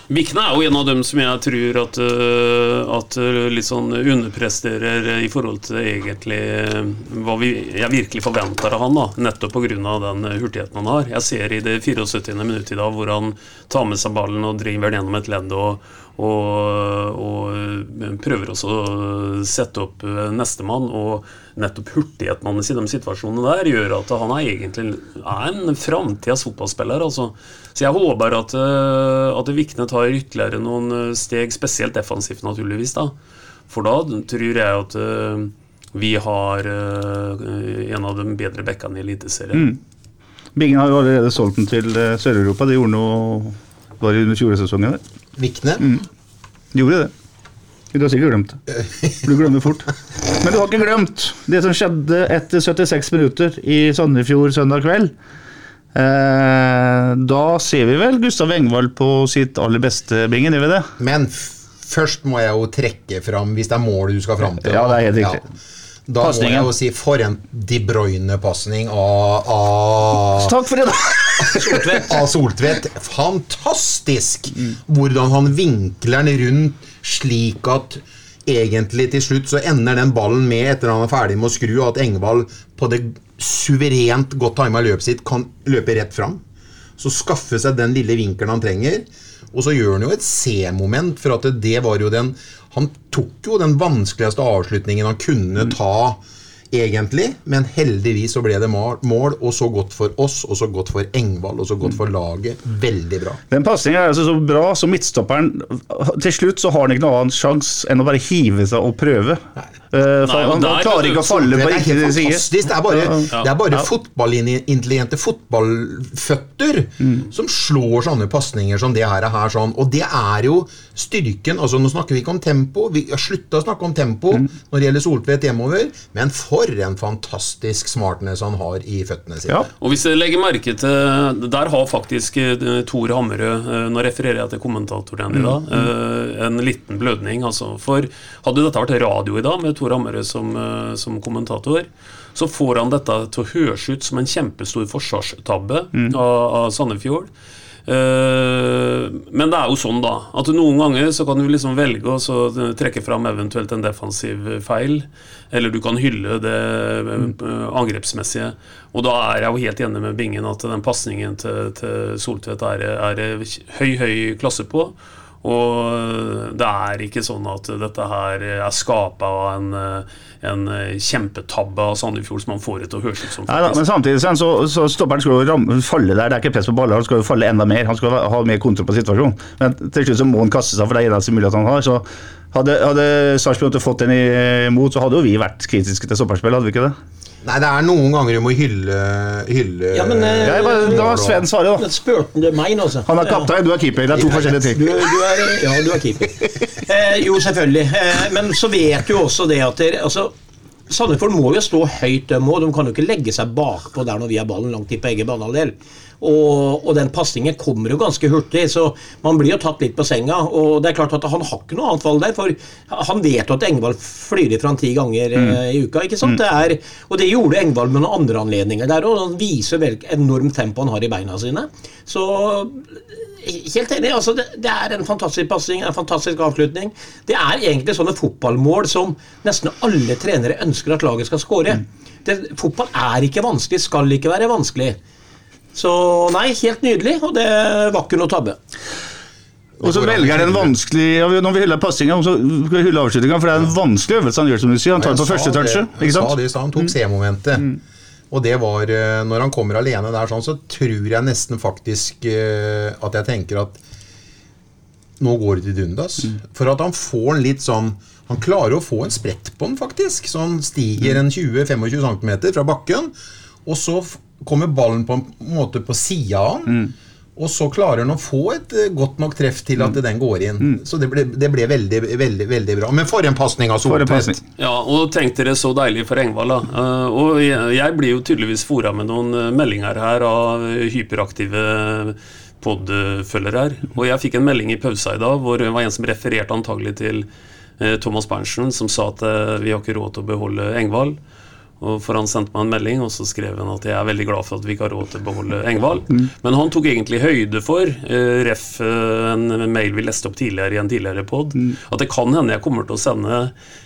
Vikne er jo en av dem som jeg tror at, øh, at øh, litt sånn underpresterer i forhold til egentlig øh, hva vi, jeg virkelig forventer av han, da, nettopp pga. den hurtigheten han har. Jeg ser i det 74. minuttet i dag hvor han tar med seg ballen og driver den gjennom et ledd og, og, og prøver også å sette opp øh, nestemann. Og nettopp hurtighetene i de situasjonene der gjør at han er egentlig er en framtidas fotballspiller. altså. Så jeg håper at, øh, at Vikne tar ytterligere noen øh, steg, spesielt defensivt naturligvis. da. For da tror jeg at vi har en av de bedre bekkene i Eliteserien. Bingen har jo allerede solgt den til eh, Sør-Europa. De gjorde noe var det under fjorårssesongen. Vikne. De gjorde det. Du har sikkert glemt det. Du glemmer fort. Men du har ikke glemt det som skjedde etter 76 minutter i Sandefjord søndag kveld. Eh, da ser vi vel Gustav Engvald på sitt aller beste, Bingen, gjør vi det? Men først må jeg jo trekke fram, hvis det er målet du skal fram til. Ja, det er helt riktig. Da Pasningen. må jeg jo si for en De Bruyne-pasning av, av Takk for det, da! Soltvedt. av Soltvedt. Fantastisk! Hvordan han vinkler den rundt slik at egentlig til slutt så ender den ballen med, etter han er ferdig med å skru, at Engvald på det suverent godt tima løpet sitt kan løpe rett fram. Så skaffe seg den lille vinkelen han trenger. Og så gjør han jo et C-moment, for at det var jo den Han tok jo den vanskeligste avslutningen han kunne ta, egentlig. Men heldigvis så ble det mål, og så godt for oss, og så godt for Engvald, og så godt for laget. Veldig bra. Den pasninga er altså så bra, så midtstopperen Til slutt så har han ikke noen annen sjanse enn å bare hive seg og prøve. Eh, for Nei, han, han klarer ikke å falle Det på riktig side. Det er bare, Ja. det er bare fotballintelligente fotballføtter Mm. som slår sånne pasninger som det her er her. Sånn. Og det er jo styrken altså Nå snakker vi ikke om tempo. Vi har slutta å snakke om tempo Mm. når det gjelder Soltvedt hjemover, men for en fantastisk smartness han har i føttene sine. Ja. Og hvis jeg legger merke til Der har faktisk eh, Tor Hammerød eh, Nå refererer jeg til kommentatoren i dag. eh, En liten blødning, altså. For hadde dette vært radio i dag, med Tor Hammerød som, som kommentator, så får han dette til å høres ut som en kjempestor forsvarstabbe av, av Sandefjord. Eh, men det er jo sånn, da, at noen ganger så kan du liksom velge å trekke fram eventuelt en defensiv feil, eller du kan hylle det eh, angrepsmessige. Og da er jeg jo helt enig med Bingen at den pasningen til, til Soltvedt er, er det høy, høy klasse på. Og det er ikke sånn at dette her er skapa av en, en kjempetabbe av Sandefjord som han får det til å høres ut som. Nei da, men samtidig så, så, stopperen skal jo falle der. Det er ikke press på baller, han skal jo falle enda mer. Han skal ha mer kontroll på situasjonen. Men til slutt så må han kaste seg, for det er eneste mulighet han har. Så hadde, hadde Sarpsborg fått den imot, så hadde jo vi vært kritiske til stopperspill, hadde vi ikke det? Nei, det er noen ganger du må hylle, hylle Ja, men, eh, Jeg bare, da var Sven svaret, da. Spurte han meg altså? Han er kaptein, du er keeper. Det er to forskjellige ting. du er, ja, du er keeper. Eh, jo, selvfølgelig. Eh, men så vet du også det at dere, altså, Sandefjord må jo stå høyt, de òg. De kan jo ikke legge seg bakpå der når vi har ballen langt inn på egen banehalvdel. Og, og den pasningen kommer jo ganske hurtig, så man blir jo tatt litt på senga. Og det er klart at han har ikke noe annet valg der, for han vet jo at Engvald flyr ifra han ti ganger mm. i uka. ikke sant? Det er, og det gjorde Engvald med noen andre anledninger der òg. Han viser hvilket enormt tempo han har i beina sine. Så Helt enig. altså Det, det er en fantastisk pasning, en fantastisk avslutning. Det er egentlig sånne fotballmål som nesten alle trenere ønsker at laget skal skåre. Mm. fotball er ikke vanskelig, skal ikke være vanskelig. Så nei, helt nydelig, og det var ikke noe tabbe. Og så velger han en vanskelig ja, Når vi hyller passinga, så skal vi hylle avslutninga, for det er en vanskelig øvelse han gjør, som du sier. Han tar det på første touchet. Ikke sa sant? det i stad. Han tok C-momentet. Og det var eh, Når han kommer alene der sånn, så tror jeg nesten faktisk eh, at jeg tenker at nå går det til dundas. For at han får en litt sånn Han klarer å få en sprett på den, faktisk. Så han stiger en 20-25 cm fra bakken. Og så kommer ballen på en måte på sida av han. Og så klarer han å få et eh, godt nok treff til at den går inn. Så det ble, det ble veldig, veldig, veldig bra. Men for en pasning av For Soltvedt! Ja, og tenk dere så deilig for Engvald, da. Uh, og jeg, jeg blir jo tydeligvis fora med noen eh, meldinger her av hyperaktive podfølgere her. Og jeg fikk en melding i pausa i dag hvor det var en som refererte antagelig til Thomas Berntsen, som sa at vi har ikke råd til å beholde Engvald. Og for Han sendte meg en melding og så skrev han at jeg er veldig glad for at vi ikke har råd til å beholde Engvald. Men han tok egentlig høyde for, uh, ref eh, en mail vi leste opp tidligere i en tidligere pod, at det kan hende jeg kommer til å sende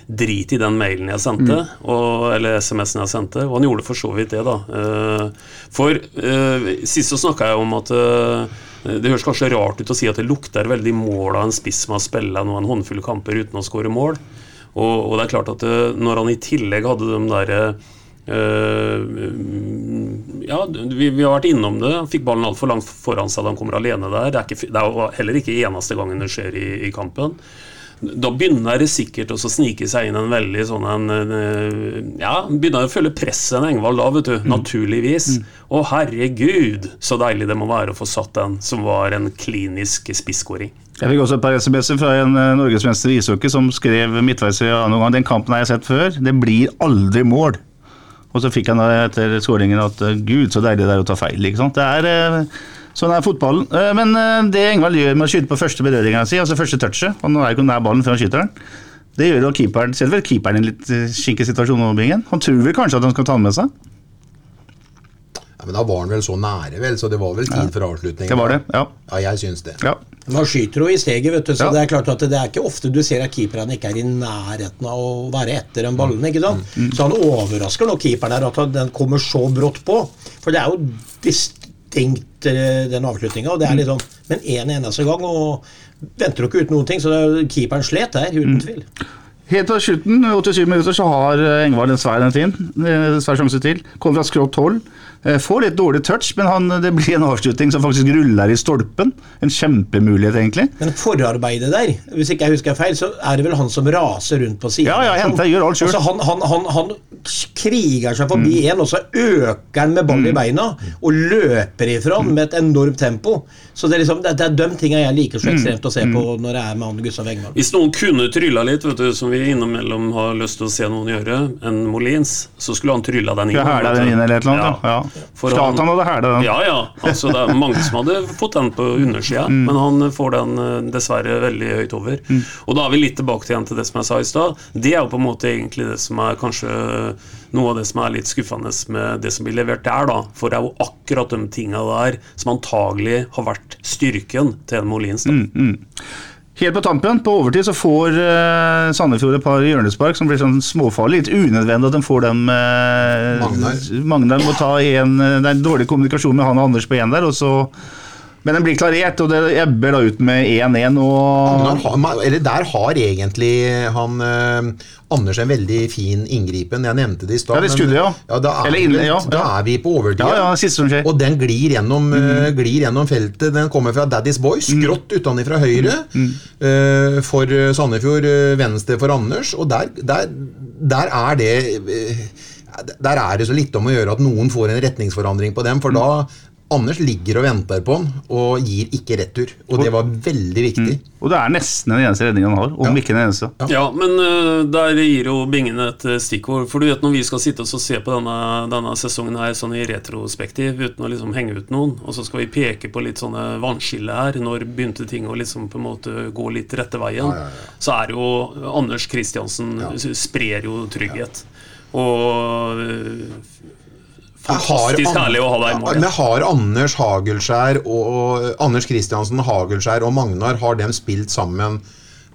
drit i den mailen jeg sendte, og, eller SMS-en jeg sendte. Og han gjorde for så vidt det, da. Uh, For sist så snakka jeg om at det høres kanskje rart ut å si at det lukter veldig mål av en spiss som har spilt nå en håndfull kamper uten å skåre mål. Og, og det er klart at eh, når han i tillegg hadde de derre Uh, ja, vi, vi har vært innom det. Han fikk ballen altfor langt foran seg da han kommer alene der. Det er, ikke, det er heller ikke eneste gangen det skjer i, i kampen. Da begynner det sikkert å snike seg inn en veldig sånn en, eh, Ja, begynner å føle presset en Engvald da, vet du. Naturligvis. Å, herregud, så deilig det må være å få satt den, som var en klinisk spisskåring. Jeg fikk også et par SMS-er fra en eh, norgesmester i ishockey som skrev midtveis i annen gang den kampen har jeg sett før. Det blir aldri mål. Og så fikk han da etter skåringen at eh, gud, så deilig det er å ta feil. ikke sant? Det er, Sånn er fotballen. Eh, Men eh, det Engvald gjør med å skyte på første berøringa si, altså første touchet og Nå er ikke nær ballen før han skyter den. Det gjør jo keeperen Setter vel keeperen i en litt eh, skinkig situasjon over Bingen? Han tror vel kanskje at han skal ta den med seg? Ja, men da var han vel så nære, vel, så det var vel tid for avslutning. Det var det, ja. Ja, jeg syns det. ja. Man skyter jo i steget, vet du, så Ja. det er klart at det er ikke ofte du ser at keeperne ikke er i nærheten av å være etter den ballen. ikke sant? Så han overrasker nok keeperen her, at den kommer så brått på. For det er jo distinkt, eh, den avslutninga. Og det er litt sånn, men én en eneste gang, og venter jo ikke ut noen ting. Så er, keeperen slet der, uten tvil. Helt til slutten, 87 minutter, så har eh, Engvald en svær en en Svær sjanse til. Kommer fra skrått hold. Eh, Får litt dårlig touch, men han, det blir en avslutning som faktisk ruller i stolpen. En kjempemulighet, egentlig. Men forarbeidet der, hvis ikke jeg husker feil, så er det vel han som raser rundt på siden. Ja, ja, henter, gjør alt selv. Altså, han, han, han, han kriger seg forbi en, og så øker han med ball i beina og løper ifra han med et enormt tempo. Så det er liksom, det, det er de tingene jeg liker så ekstremt å se på når jeg er med han Gustav Engvald. Hvis noen kunne trylla litt, vet du, som vi innimellom har lyst til å se noen gjøre, en Molins, så skulle han trylla den inn. Skal jeg hæle vet den inn eller et eller annet? Ja. For Zlatan han- hadde hæla den. Ja, ja. Altså, det er mange som hadde fått den på undersida, Mm. men han får den eh, dessverre veldig høyt over. Og da er vi litt tilbake til, igjen til det som jeg sa i stad. Det er jo på en måte egentlig det som er kanskje noe av det som er litt skuffende med det som blir levert der, da. For det er jo akkurat de tinga der som antagelig har vært styrken til en Molins. da. Mm. Helt på tampen, på overtid, så får uh, Sandefjord et par hjørnespark som blir sånn småfarlig. Litt unødvendig at de får dem uh, Magnar. Magnar må ta en eh, Det er dårlig kommunikasjon med han og Anders på én der, og så Men den blir klarert, og det ebber da ut med 1-1. og eller der har egentlig han eh, Anders en veldig fin inngripen. Jeg nevnte det i stad. Ja, det skulle, ja. ja, da, er, Eller vi- ja, da er vi på overtid. Ja, ja, siste som skjer. Og den glir gjennom, eh, glir gjennom feltet. Den kommer fra Daddy's Boy, Mm. skrått utenfra høyre. eh, for eh, Sandefjord, uh, venstre for Anders. Og der, der, der er det Der er det så lite om å gjøre at noen får en retningsforandring på dem. For da Anders ligger og venter på han og gir ikke retur. Og det var veldig viktig. Og det er nesten den eneste redningen han har, om ikke den eneste. Ja, men uh, der gir jo Bingen et øh, stikkord. For du vet når vi skal sitte oss og se på denne, denne sesongen her sånn i retrospektiv, uten å liksom henge ut noen, og så skal vi peke på litt sånne vannskille her, når begynte ting å liksom på en måte gå litt rette veien, så er jo Anders Kristiansen sprer jo trygghet. Og fantastisk herlig å ha deg i mål. Men har Anders Hagelskjær og, Anders Kristiansen, Hagelskjær og Magnar Har dem spilt sammen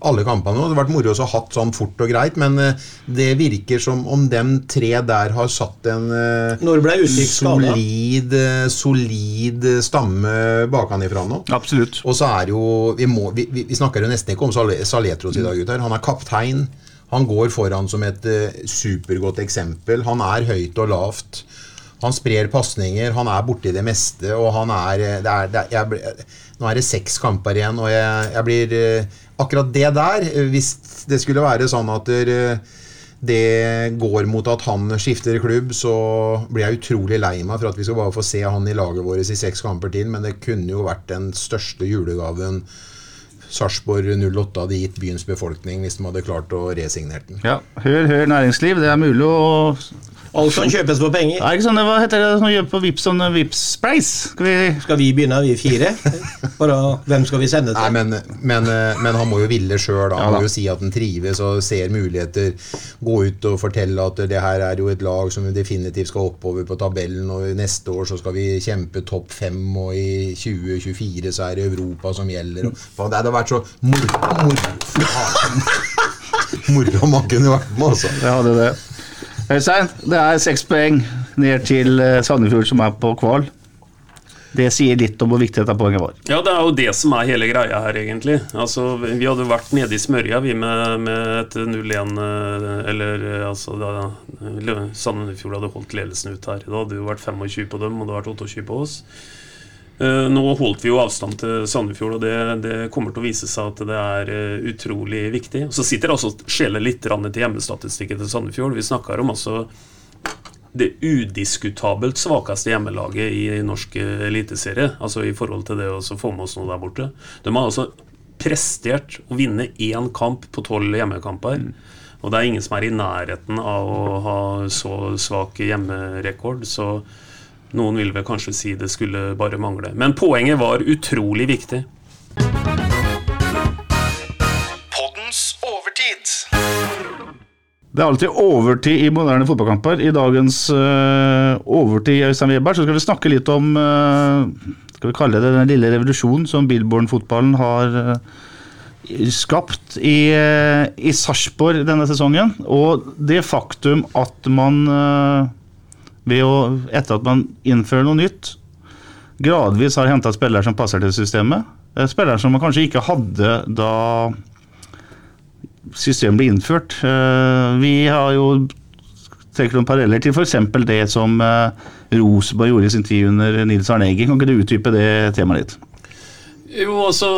alle kampene? Det har vært moro å ha hatt sånn fort og greit, men eh, det virker som om dem tre der har satt en eh, Når ble solid, eh, solid stamme bakanifra nå. Absolutt. Og så er jo Vi, må, vi, vi vi snakker jo nesten ikke om Saletros i dag, gutter. Han er kaptein. Han går foran som et uh, supergodt eksempel. Han er høyt og lavt. Han sprer pasninger. Han er borti det meste, og han er, eh, det er, det er jeg, Nå er det seks kamper igjen, og jeg, jeg blir eh, Akkurat det der, eh, hvis det skulle være sånn at det går mot at han skifter klubb, så blir jeg utrolig lei meg for at vi skal bare få se han i laget vårt i seks kamper til, men det kunne jo vært den største julegaven Sarpsborg 08 hadde gitt byens befolkning hvis de hadde klart å resignere den. Ja, Hør, hør næringsliv. Det er mulig å Alt kan kjøpes for penger. Er det ikke sånn, Hva heter det som gjør på Vips sånn Vips-spleis? Skal vi Skal vi begynne, vi fire? Bare, hvem skal vi sende Nei, til? men, men, eh, men han må jo ville sjøl. Han ja, må jo si at han trives og ser muligheter. Gå ut og fortelle at det her er jo et lag som definitivt skal oppover på tabellen. Og neste år så skal vi kjempe topp fem, og i 2024 så er det Europa som gjelder. Og, faen, det hadde vært så moro Moro, faen. moro man kunne vært med, altså. Jeg hadde det. Øystein, det er seks poeng ned til eh, Sandefjord, som er på kval. Det sier litt om hvor viktig dette poenget var. Ja, det er jo det som er hele greia her, egentlig. Altså, Vi hadde vært nede i smørja vi med, med et 0-1 eh, Eller eh, altså da Sandefjord hadde holdt ledelsen ut her. Da hadde det jo vært 25 på dem, og det hadde vært 28 på oss. Eh, Nå holdt vi jo avstand til Sandefjord, og det, det kommer til å vise seg at det er eh, utrolig viktig. Så sitter altså og skjeler litt til hjemmestatistikken til Sandefjord. Vi snakker om altså det udiskutabelt svakeste hjemmelaget i norsk eh, eliteserie. Altså i forhold til det å få med oss noe der borte. De har altså prestert å vinne én kamp på tolv hjemmekamper. Og det er ingen som er i nærheten av å ha så svak hjemmerekord. Så noen vil vel kanskje si det skulle bare mangle. Men poenget var utrolig viktig. Det er alltid overtid i moderne fotballkamper. I dagens uh, overtid Øystein Weber, så skal vi snakke litt om uh, skal vi kalle det den lille revolusjonen som Billborn-fotballen har uh, skapt i, uh, i Sarpsborg denne sesongen. Og det faktum at man ved å, etter at man innfører noe nytt, gradvis har henta spillere som passer til systemet. Spillere som man kanskje ikke hadde da systemet ble innført. Eh, vi har jo trekker noen paralleller til f.eks. det som eh, Rosenborg gjorde i sin tid under Nils Arne Eggen. Kan ikke du utdype det temaet litt? Jo, altså,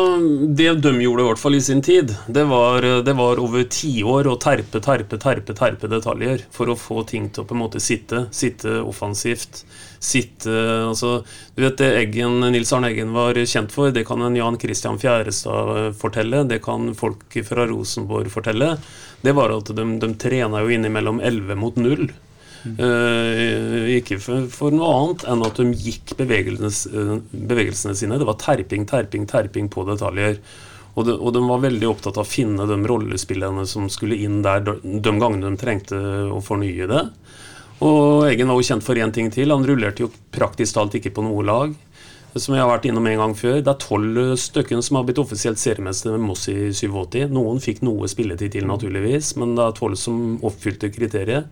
Det de gjorde i hvert fall i sin tid, det var, det var over tiår å terpe, terpe, terpe, terpe detaljer for å få ting til å på en måte sitte. Sitte offensivt sitte altså, Du vet det Eggen, Nils Arne Eggen var kjent for, det kan en Jan Christian Fjærestad eh, fortelle, det kan folk fra Rosenborg fortelle. Det var at de, de trena jo innimellom 11 mot 0. Uh, ikke for, for, noe annet enn at de gikk bevegelsene, uh, bevegelsene sine. Det var terping, terping, terping på detaljer. Og de, og de, var veldig opptatt av å finne de rollespillerne som skulle inn der de, de gangene de trengte å fornye det. Og Eggen var jo kjent for én ting til. Han rullerte jo praktisk talt ikke på noe lag. Som jeg har vært innom en gang før. Det er tolv stykker som har blitt offisielt seriemester med Moss i 87. Noen fikk noe spilletid til, naturligvis, men det er tolv som oppfylte kriteriet.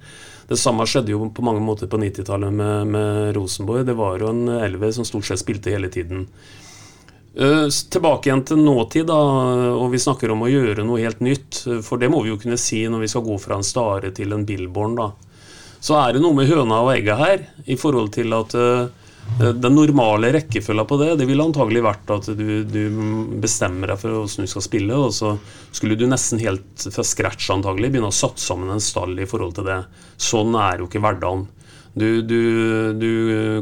Det samme skjedde jo på mange måter på 90-tallet med, med, Rosenborg. Det var jo en elver som stort sett spilte hele tiden. Uh, tilbake igjen til nåtid, da, og vi snakker om å gjøre noe helt nytt. For det må vi jo kunne si når vi skal gå fra en Stare til en Billborn. da så er det noe med høna og egget her, i forhold til at uh, den normale rekkefølga på det, det ville antagelig vært at du, du, bestemmer deg for hvordan du skal spille, og så skulle du nesten helt fra scratch antagelig begynne å satt sammen en stall i forhold til det. Sånn er jo ikke hverdagen. Du, du, du,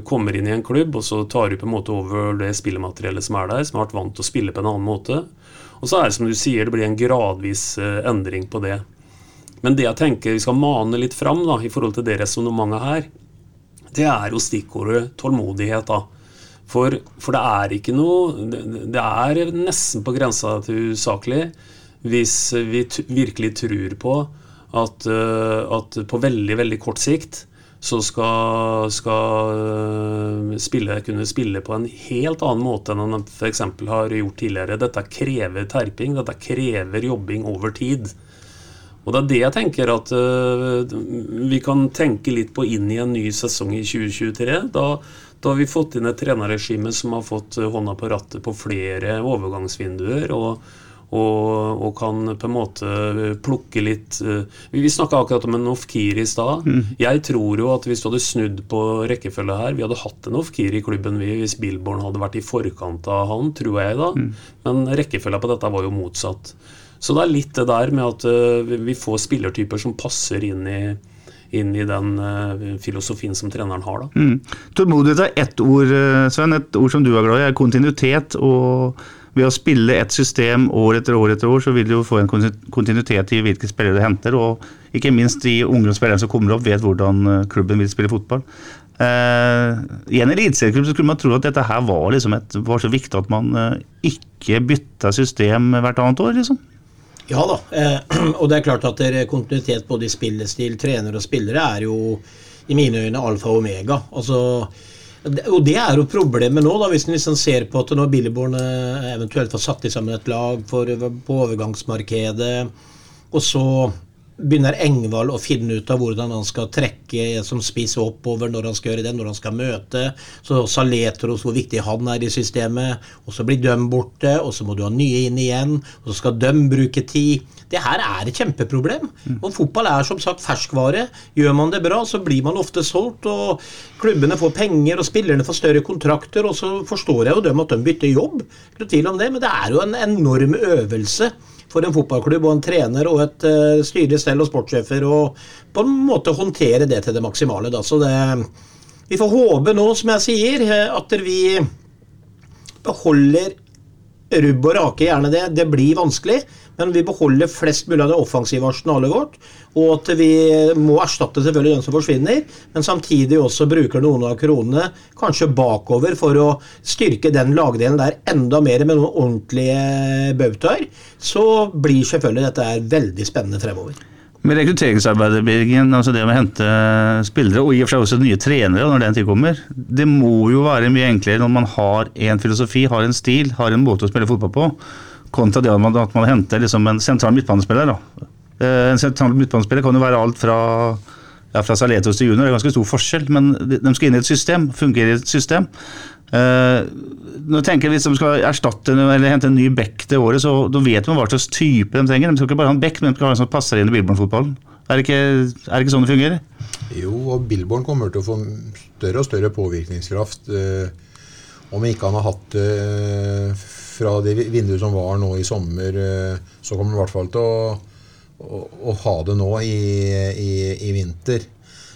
kommer inn i en klubb, og så tar du på en måte over det spillemateriellet som er der, som har vært vant til å spille på en annen måte. Og så er det som du sier, det blir en gradvis eh, endring på det. Men det jeg tenker vi skal mane litt fram da, i forhold til det resonnementet her, det er jo stikkordet tålmodighet. da. For, for, det er ikke noe Det er nesten på grensa til usaklig hvis vi virkelig tror på at, eh, at, på veldig, veldig kort sikt så skal, skal eh, spille, kunne spille på en helt annen måte enn han f.eks. har gjort tidligere. Dette krever terping, dette krever jobbing over tid. Og det er det jeg tenker at uh, vi kan tenke litt på inn i en ny sesong i 2023. Da, da har vi fått inn et trenerregime som har fått uh, hånda på rattet på flere overgangsvinduer. og og, og, kan på en måte plukke litt uh, Vi snakka akkurat om en Ofkir i stad. Mm. Jeg tror jo at hvis du hadde snudd på rekkefølge her Vi hadde hatt en Ofkir i klubben vi, hvis Billborn hadde vært i forkant av han, tror jeg da. Mm. Men rekkefølga på dette var jo motsatt. Så det er litt det der med at uh, vi får spillertyper som passer inn i, inn i den uh, filosofien som treneren har. Da. Mm. Tålmodighet er ett ord, eh, Sven. Et ord som du er glad i, er kontinuitet. og ved å spille et system år etter år etter år, så vil du jo få en kontinuitet i hvilke spillere du henter. Og ikke minst de ungdomsspillerne som kommer opp, vet hvordan klubben vil spille fotball. Uh, I en eliteserieklubb skulle man tro at dette her var, liksom et, var så viktig at man ikke bytta system hvert annet år. liksom. Ja da, eh, og det er klart at kontinuitet både i spillestil, trener og spillere er jo i mine øyne alfa og omega. Altså, og det er jo problemet nå, da, hvis en liksom ser på at når Billborn eh, eventuelt får satt sammen et lag for, på overgangsmarkedet, og så begynner Engvald å finne ut av hvordan han skal trekke som spiss oppover, når han skal gjøre det, når han skal møte. Så Saletros, hvor viktig han er i systemet. Og så blir døm borte, og så må du ha nye inn igjen. Og så skal døm bruke tid. Det her er et kjempeproblem. Og fotball er som sagt ferskvare. Gjør man det bra, så blir man ofte solgt, og klubbene får penger, og spillerne får større kontrakter, og så forstår jeg jo dem at de bytter jobb. Ikke tvil om det, men det er jo en enorm øvelse for en fotballklubb og en trener og et uh, styre stell og sportssjefer og på en måte håndtere det til det maksimale. Da. Så det, vi får håpe nå, som jeg sier, eh, at vi beholder rubb og rake, gjerne det. Det blir vanskelig men vi beholder flest mulig av det offensive arsenalet vårt. Og at vi må erstatte selvfølgelig den som forsvinner, men samtidig også bruker noen av kronene kanskje bakover for å styrke den lagdelen der enda mer med noen ordentlige bautaer. Så blir selvfølgelig dette veldig spennende fremover. Med rekrutteringsarbeidet, Birgen, altså det med å hente spillere, og i og for seg også nye trenere når den tid kommer, det må jo være mye enklere når man har en filosofi, har en stil, har en måte å spille fotball på, kontra det at man, at man henter liksom en sentral midtbanespiller. da. Eh, En sentral midtbanespiller kan jo være alt fra ja, fra Saletos til junior, det er ganske stor forskjell, men de, skal inn i et system, fungere i et system. Eh, nå tenker jeg Hvis de skal erstatte eller hente en ny back til året, så da vet man hva slags type de trenger. De skal ikke bare ha en back, men de skal ha en som passer inn i Billborn-fotballen. Er, er det ikke sånn det fungerer? Jo, og Billborn kommer til å få større og større påvirkningskraft. Uh, om ikke han har hatt det uh, fra det vinduet som var nå i sommer, så kommer han i hvert fall til å, å, å ha det nå i, i, i vinter.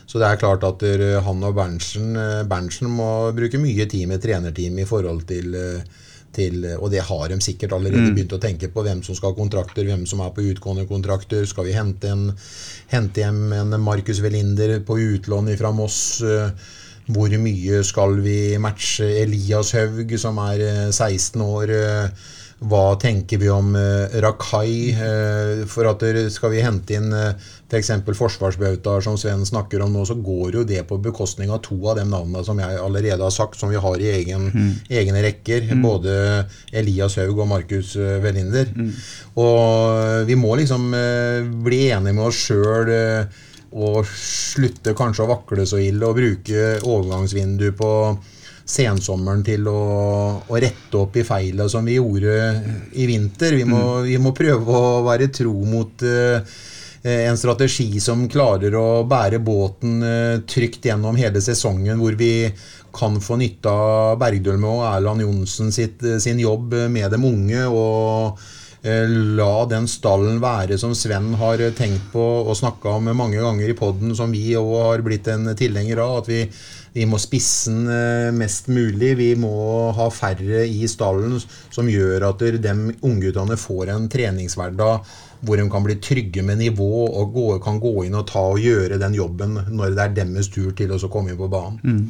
Så det er klart at han og Berntsen, eh, Berntsen må bruke mye tid med trenerteam i forhold til eh, til, og det har de sikkert allerede begynt å tenke på. Hvem som skal ha kontrakter, hvem som er på utgående kontrakter. Skal vi hente, en, hente hjem en Markus Velinder på utlån fra Moss? eh, Hvor mye skal vi matche Elias Haug, som er eh, 16 år? Eh, Hva tenker vi om eh, Rakai? eh, For at skal vi hente inn eh, f.eks. forsvarsbautaer som Sven snakker om nå, så går jo det på bekostning av to av de navnene som jeg allerede har sagt, som vi har i egen, egne rekker. Både Elias Haug og Markus eh, Velinder. Og vi må liksom eh, bli enige med oss sjøl og slutte kanskje å vakle så ille og bruke overgangsvindu på sensommeren til å, å rette opp i feila som vi gjorde i vinter. Vi må, vi må prøve å være tro mot uh, en strategi som klarer å bære båten uh, trygt gjennom hele sesongen, hvor vi kan få nytte av Bergdølme og Erland Johnsen sitt, eh, sin jobb med dem unge. og La den stallen være som Sven har tenkt på og snakka om mange ganger i poden, som vi òg har blitt en tilhenger av. At vi, vi må spisse den eh, mest mulig. Vi må ha færre i stallen, som gjør at de ungguttene får en treningshverdag hvor de kan bli trygge med nivå og kan gå inn og ta og gjøre den jobben når det er deres tur til å komme inn på banen.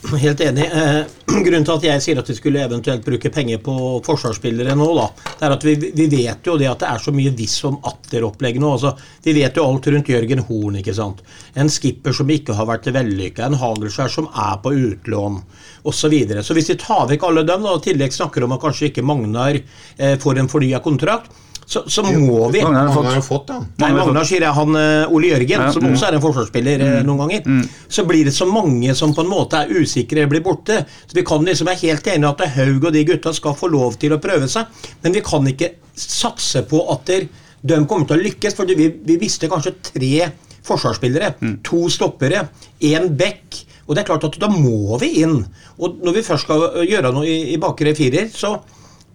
Helt enig. Eh, grunnen til at jeg sier at vi skulle eventuelt bruke penger på forsvarsspillere nå, da, det er at vi, vi vet jo det at det er så mye viss om atter-opplegg nå. Altså, vi vet jo alt rundt Jørgen Horn. ikke sant? En skipper som ikke har vært vellykka, en Hagelskjær som er på utlån osv. Så, videre. så hvis vi tar vekk alle dem, da, og i tillegg snakker om at kanskje ikke Magnar eh, får en fornya kontrakt, så, så må vi Magnar har jo fått, ja. Nei, Magnar sier jeg han eh, Ole Jørgen, Ja, som mm. også er en forsvarsspiller eh, noen ganger. Så blir det så mange som på en måte er usikre, blir borte. Så vi kan liksom være helt enige at Haug og de gutta skal få lov til å prøve seg, men vi kan ikke satse på at de kommer til å lykkes. For vi, vi visste kanskje tre forsvarsspillere, to stoppere, én back. Og det er klart at da må vi inn. Og når vi først skal gjøre noe i, i bakre firer, så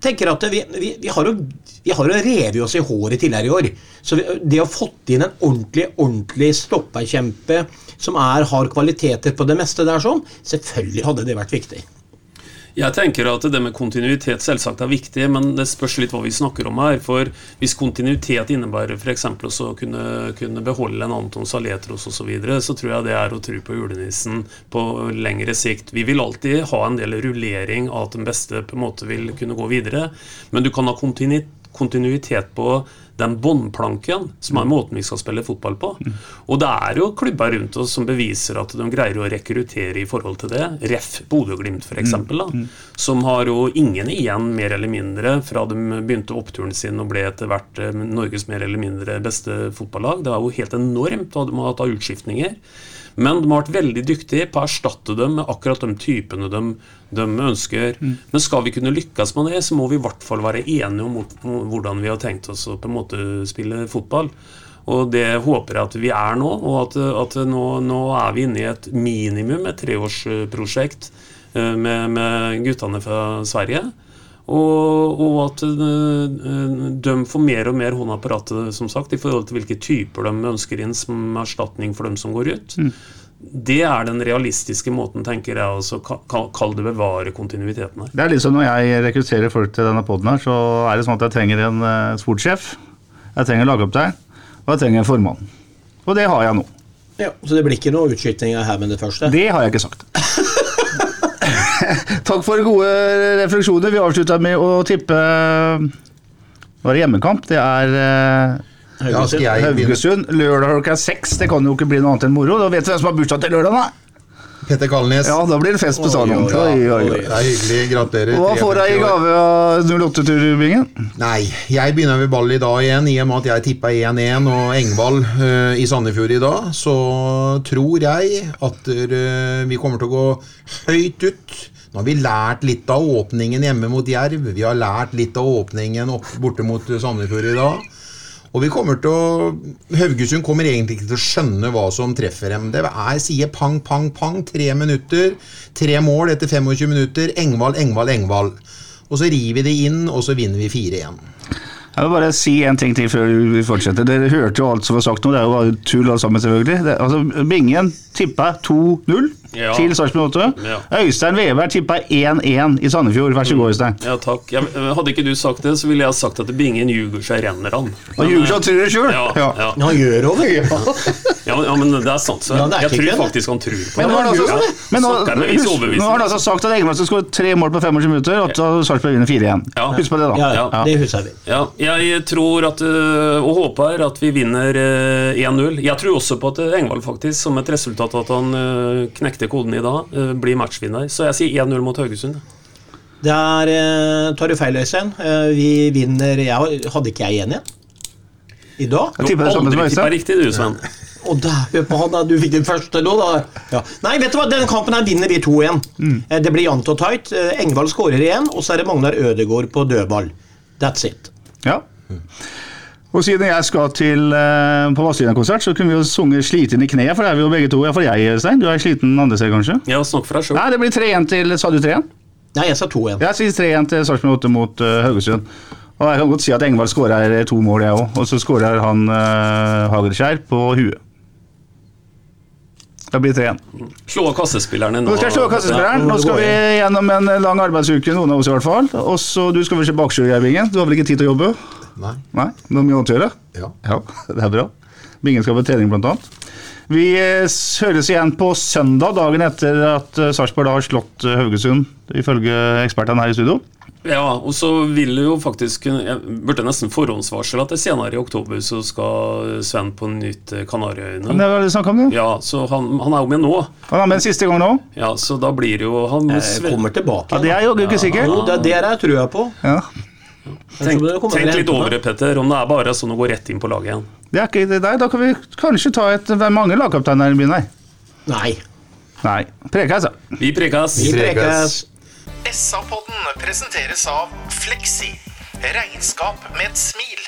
tenker at vi, vi, vi har jo revet oss i håret tidligere i år. Så det å fått inn en ordentlig ordentlig stopperkjempe som er, har kvaliteter på det meste der sånn, selvfølgelig hadde det vært viktig. Jeg tenker at det med kontinuitet selvsagt er viktig, men det spørs litt hva vi snakker om her. For hvis kontinuitet innebærer f.eks. å kunne, kunne beholde en Anton Saletros osv., så, videre, så tror jeg det er å tro på julenissen på lengre sikt. Vi vil alltid ha en del rullering av at den beste på en måte vil kunne gå videre, men du kan ha kontinuitet kontinuitet på den båndplanken som er måten vi skal spille fotball på. Og det er jo klubber rundt oss som beviser at de greier å rekruttere i forhold til det. Ref. Bodø-Glimt f.eks., som har jo ingen igjen, mer eller mindre, fra de begynte oppturen sin og ble etter hvert eh, Norges mer eller mindre beste fotballag. Det er jo helt enormt hva de har hatt utskiftninger. Men de har vært veldig dyktige på å erstatte dem med akkurat de typene de, de ønsker. Men skal vi kunne lykkes med det, så må vi i hvert fall være enige om hvordan vi har tenkt oss å på en måte spille fotball. Og det håper jeg at vi er nå, og at, at nå, nå er vi inne i et minimum, et treårsprosjekt eh, med, med guttene fra Sverige. Og, og at eh, de får mer og mer hånda som sagt, i forhold til hvilke typer de ønsker inn som erstatning for dem som går ut. Det er den realistiske måten, tenker jeg, altså kall det bevare kontinuiteten her. Det er liksom når jeg rekrutterer folk til denne poden her, så er det sånn at jeg trenger en eh, sportssjef, jeg trenger lagopptak, og jeg trenger en formann. Og det har jeg nå. Ja, Så det blir ikke noe utskytinger her med det første? Det har jeg ikke sagt. Takk for gode refleksjoner. Vi avslutta med å tippe Nå er det hjemmekamp. Det er Haugesund. Begynne? Haugesund. Lørdag klokka seks. Det kan jo ikke bli noe annet enn moro. Da vet du hvem som har bursdag til lørdag, da. Petter Kalnes. Ja, da blir det fest på stadion. Ja, Det er hyggelig. Gratulerer. Hva får jeg i gave av 08-turbingen? Nei, jeg begynner med ball i dag igjen, i og med at jeg tippa 1-1 og Engvald uh, i Sandefjord i dag. Så tror jeg at uh, vi kommer til å gå høyt ut. Nå har vi lært litt av åpningen hjemme mot Jerv. Vi har lært litt av åpningen borte mot Sandefjord i dag. Og vi kommer til å Haugesund kommer egentlig ikke til å skjønne hva som treffer dem. Det er sier pang, pang, pang. Tre minutter. Tre mål etter 25 minutter. Engvald, Engvald, Engvald. Og så river vi det inn, og så vinner vi 4-1. Jeg vil bare si en ting til før vi fortsetter. Dere hørte jo alt som var sagt nå. Det er jo bare tull alt sammen, selvfølgelig. Det, altså, Bingen tippa 2-0 Ja. til Sarpsborg 8. Ja. Øystein Veberg tippa 1-1 i Sandefjord. Vær så god, Øystein. Ja, takk. Jeg, hadde ikke du sagt det, så ville jeg sagt at Bingen ljuger seg renner han. Han ljuger han tror det sjøl. Ja, Ja. ja. Han gjør det, Ja, men, ja, men det er sant. Så Ja, er jeg tror det. faktisk han tror på Men det. det. altså, Ja. men nå, nå har han altså sagt at skal skåre tre mål på 25 minutter, og at Sarpsborg vinner 4-1. Ja. Husk på det, da. Ja, Ja. det husker vi. Ja, jeg tror at, øh, og håper at vi vinner øh, 1-0. Jeg tror også på at Engvald faktisk, som et resultat av at han øh, knekte koden i dag, øh, blir matchvinner. Så jeg sier 1-0 mot Haugesund. Der eh, tar du feil, Øystein. Eh, vi vinner jeg, Hadde ikke jeg 1 igjen? I dag? Jeg tipper det samme som Øystein. riktig, du, Sven. Og der på han da, Du fikk den første nå, da. Ja. Nei, vet du hva, den kampen her vinner vi 2-1. Mm. Det blir jevnt og tight. Eh, Engvald skårer igjen, og så er det Magnar Ødegaard på dødball. That's it. Ja. Og siden jeg skal til uh, på Vazelina-konsert, så kunne vi jo sunget 'Sliten i kneet', for det er vi jo begge to. Ja, for jeg, Stein. Du er sliten andre steder, kanskje? Ja, snakk for deg sjøl. Nei, det blir 3-1 til Sa du 3-1? Nei, jeg sa 2-1. Jeg sier 3-1 til Sarpsborg 8 mot uh, Haugesund. Og jeg kan godt si at Engvald skårer to mål, jeg òg. Og så skårer han uh, Hagelskjær på huet. Det blir 3-1. Slå av kassespillerne nå. Nå skal jeg slå kassespilleren. Nå skal vi gjennom en lang arbeidsuke, noen av oss i hvert fall. Og så Du skal vel se Baksjø-Bingen? Du har vel ikke tid til å jobbe? Nei. Nei? Du har mye annet å gjøre? Ja. Ja, det er bra. Bingen skal på trening, blant annet. Vi eh, høres igjen på søndag, dagen etter at eh, Sarpsborg har slått eh, Haugesund, ifølge ekspertene her i studio. Ja, og så vil jo faktisk Jeg burde nesten forhåndsvarsle at det senere i oktober så skal Sven på nytt Kanariøyene. Men det var det snakk om det. Ja, så han, han er jo med nå. Han er med en siste gang nå. Ja, så da blir det jo han Jeg kommer tilbake. Ja, Det er jo ikke sikkert. Jo, det, det tror jeg på. Ja. Tenk, tenk litt over det, Petter, om det er bare sånn å gå rett inn på laget igjen. Det er ikke det der. Da kan vi kanskje ta et Det er mange lagkapteiner i byen her. Nei. Nei. Prekas, ja. Vi prekas. Vi prekas. SA-podden presenteres av Fleksi. Regnskap med et smil.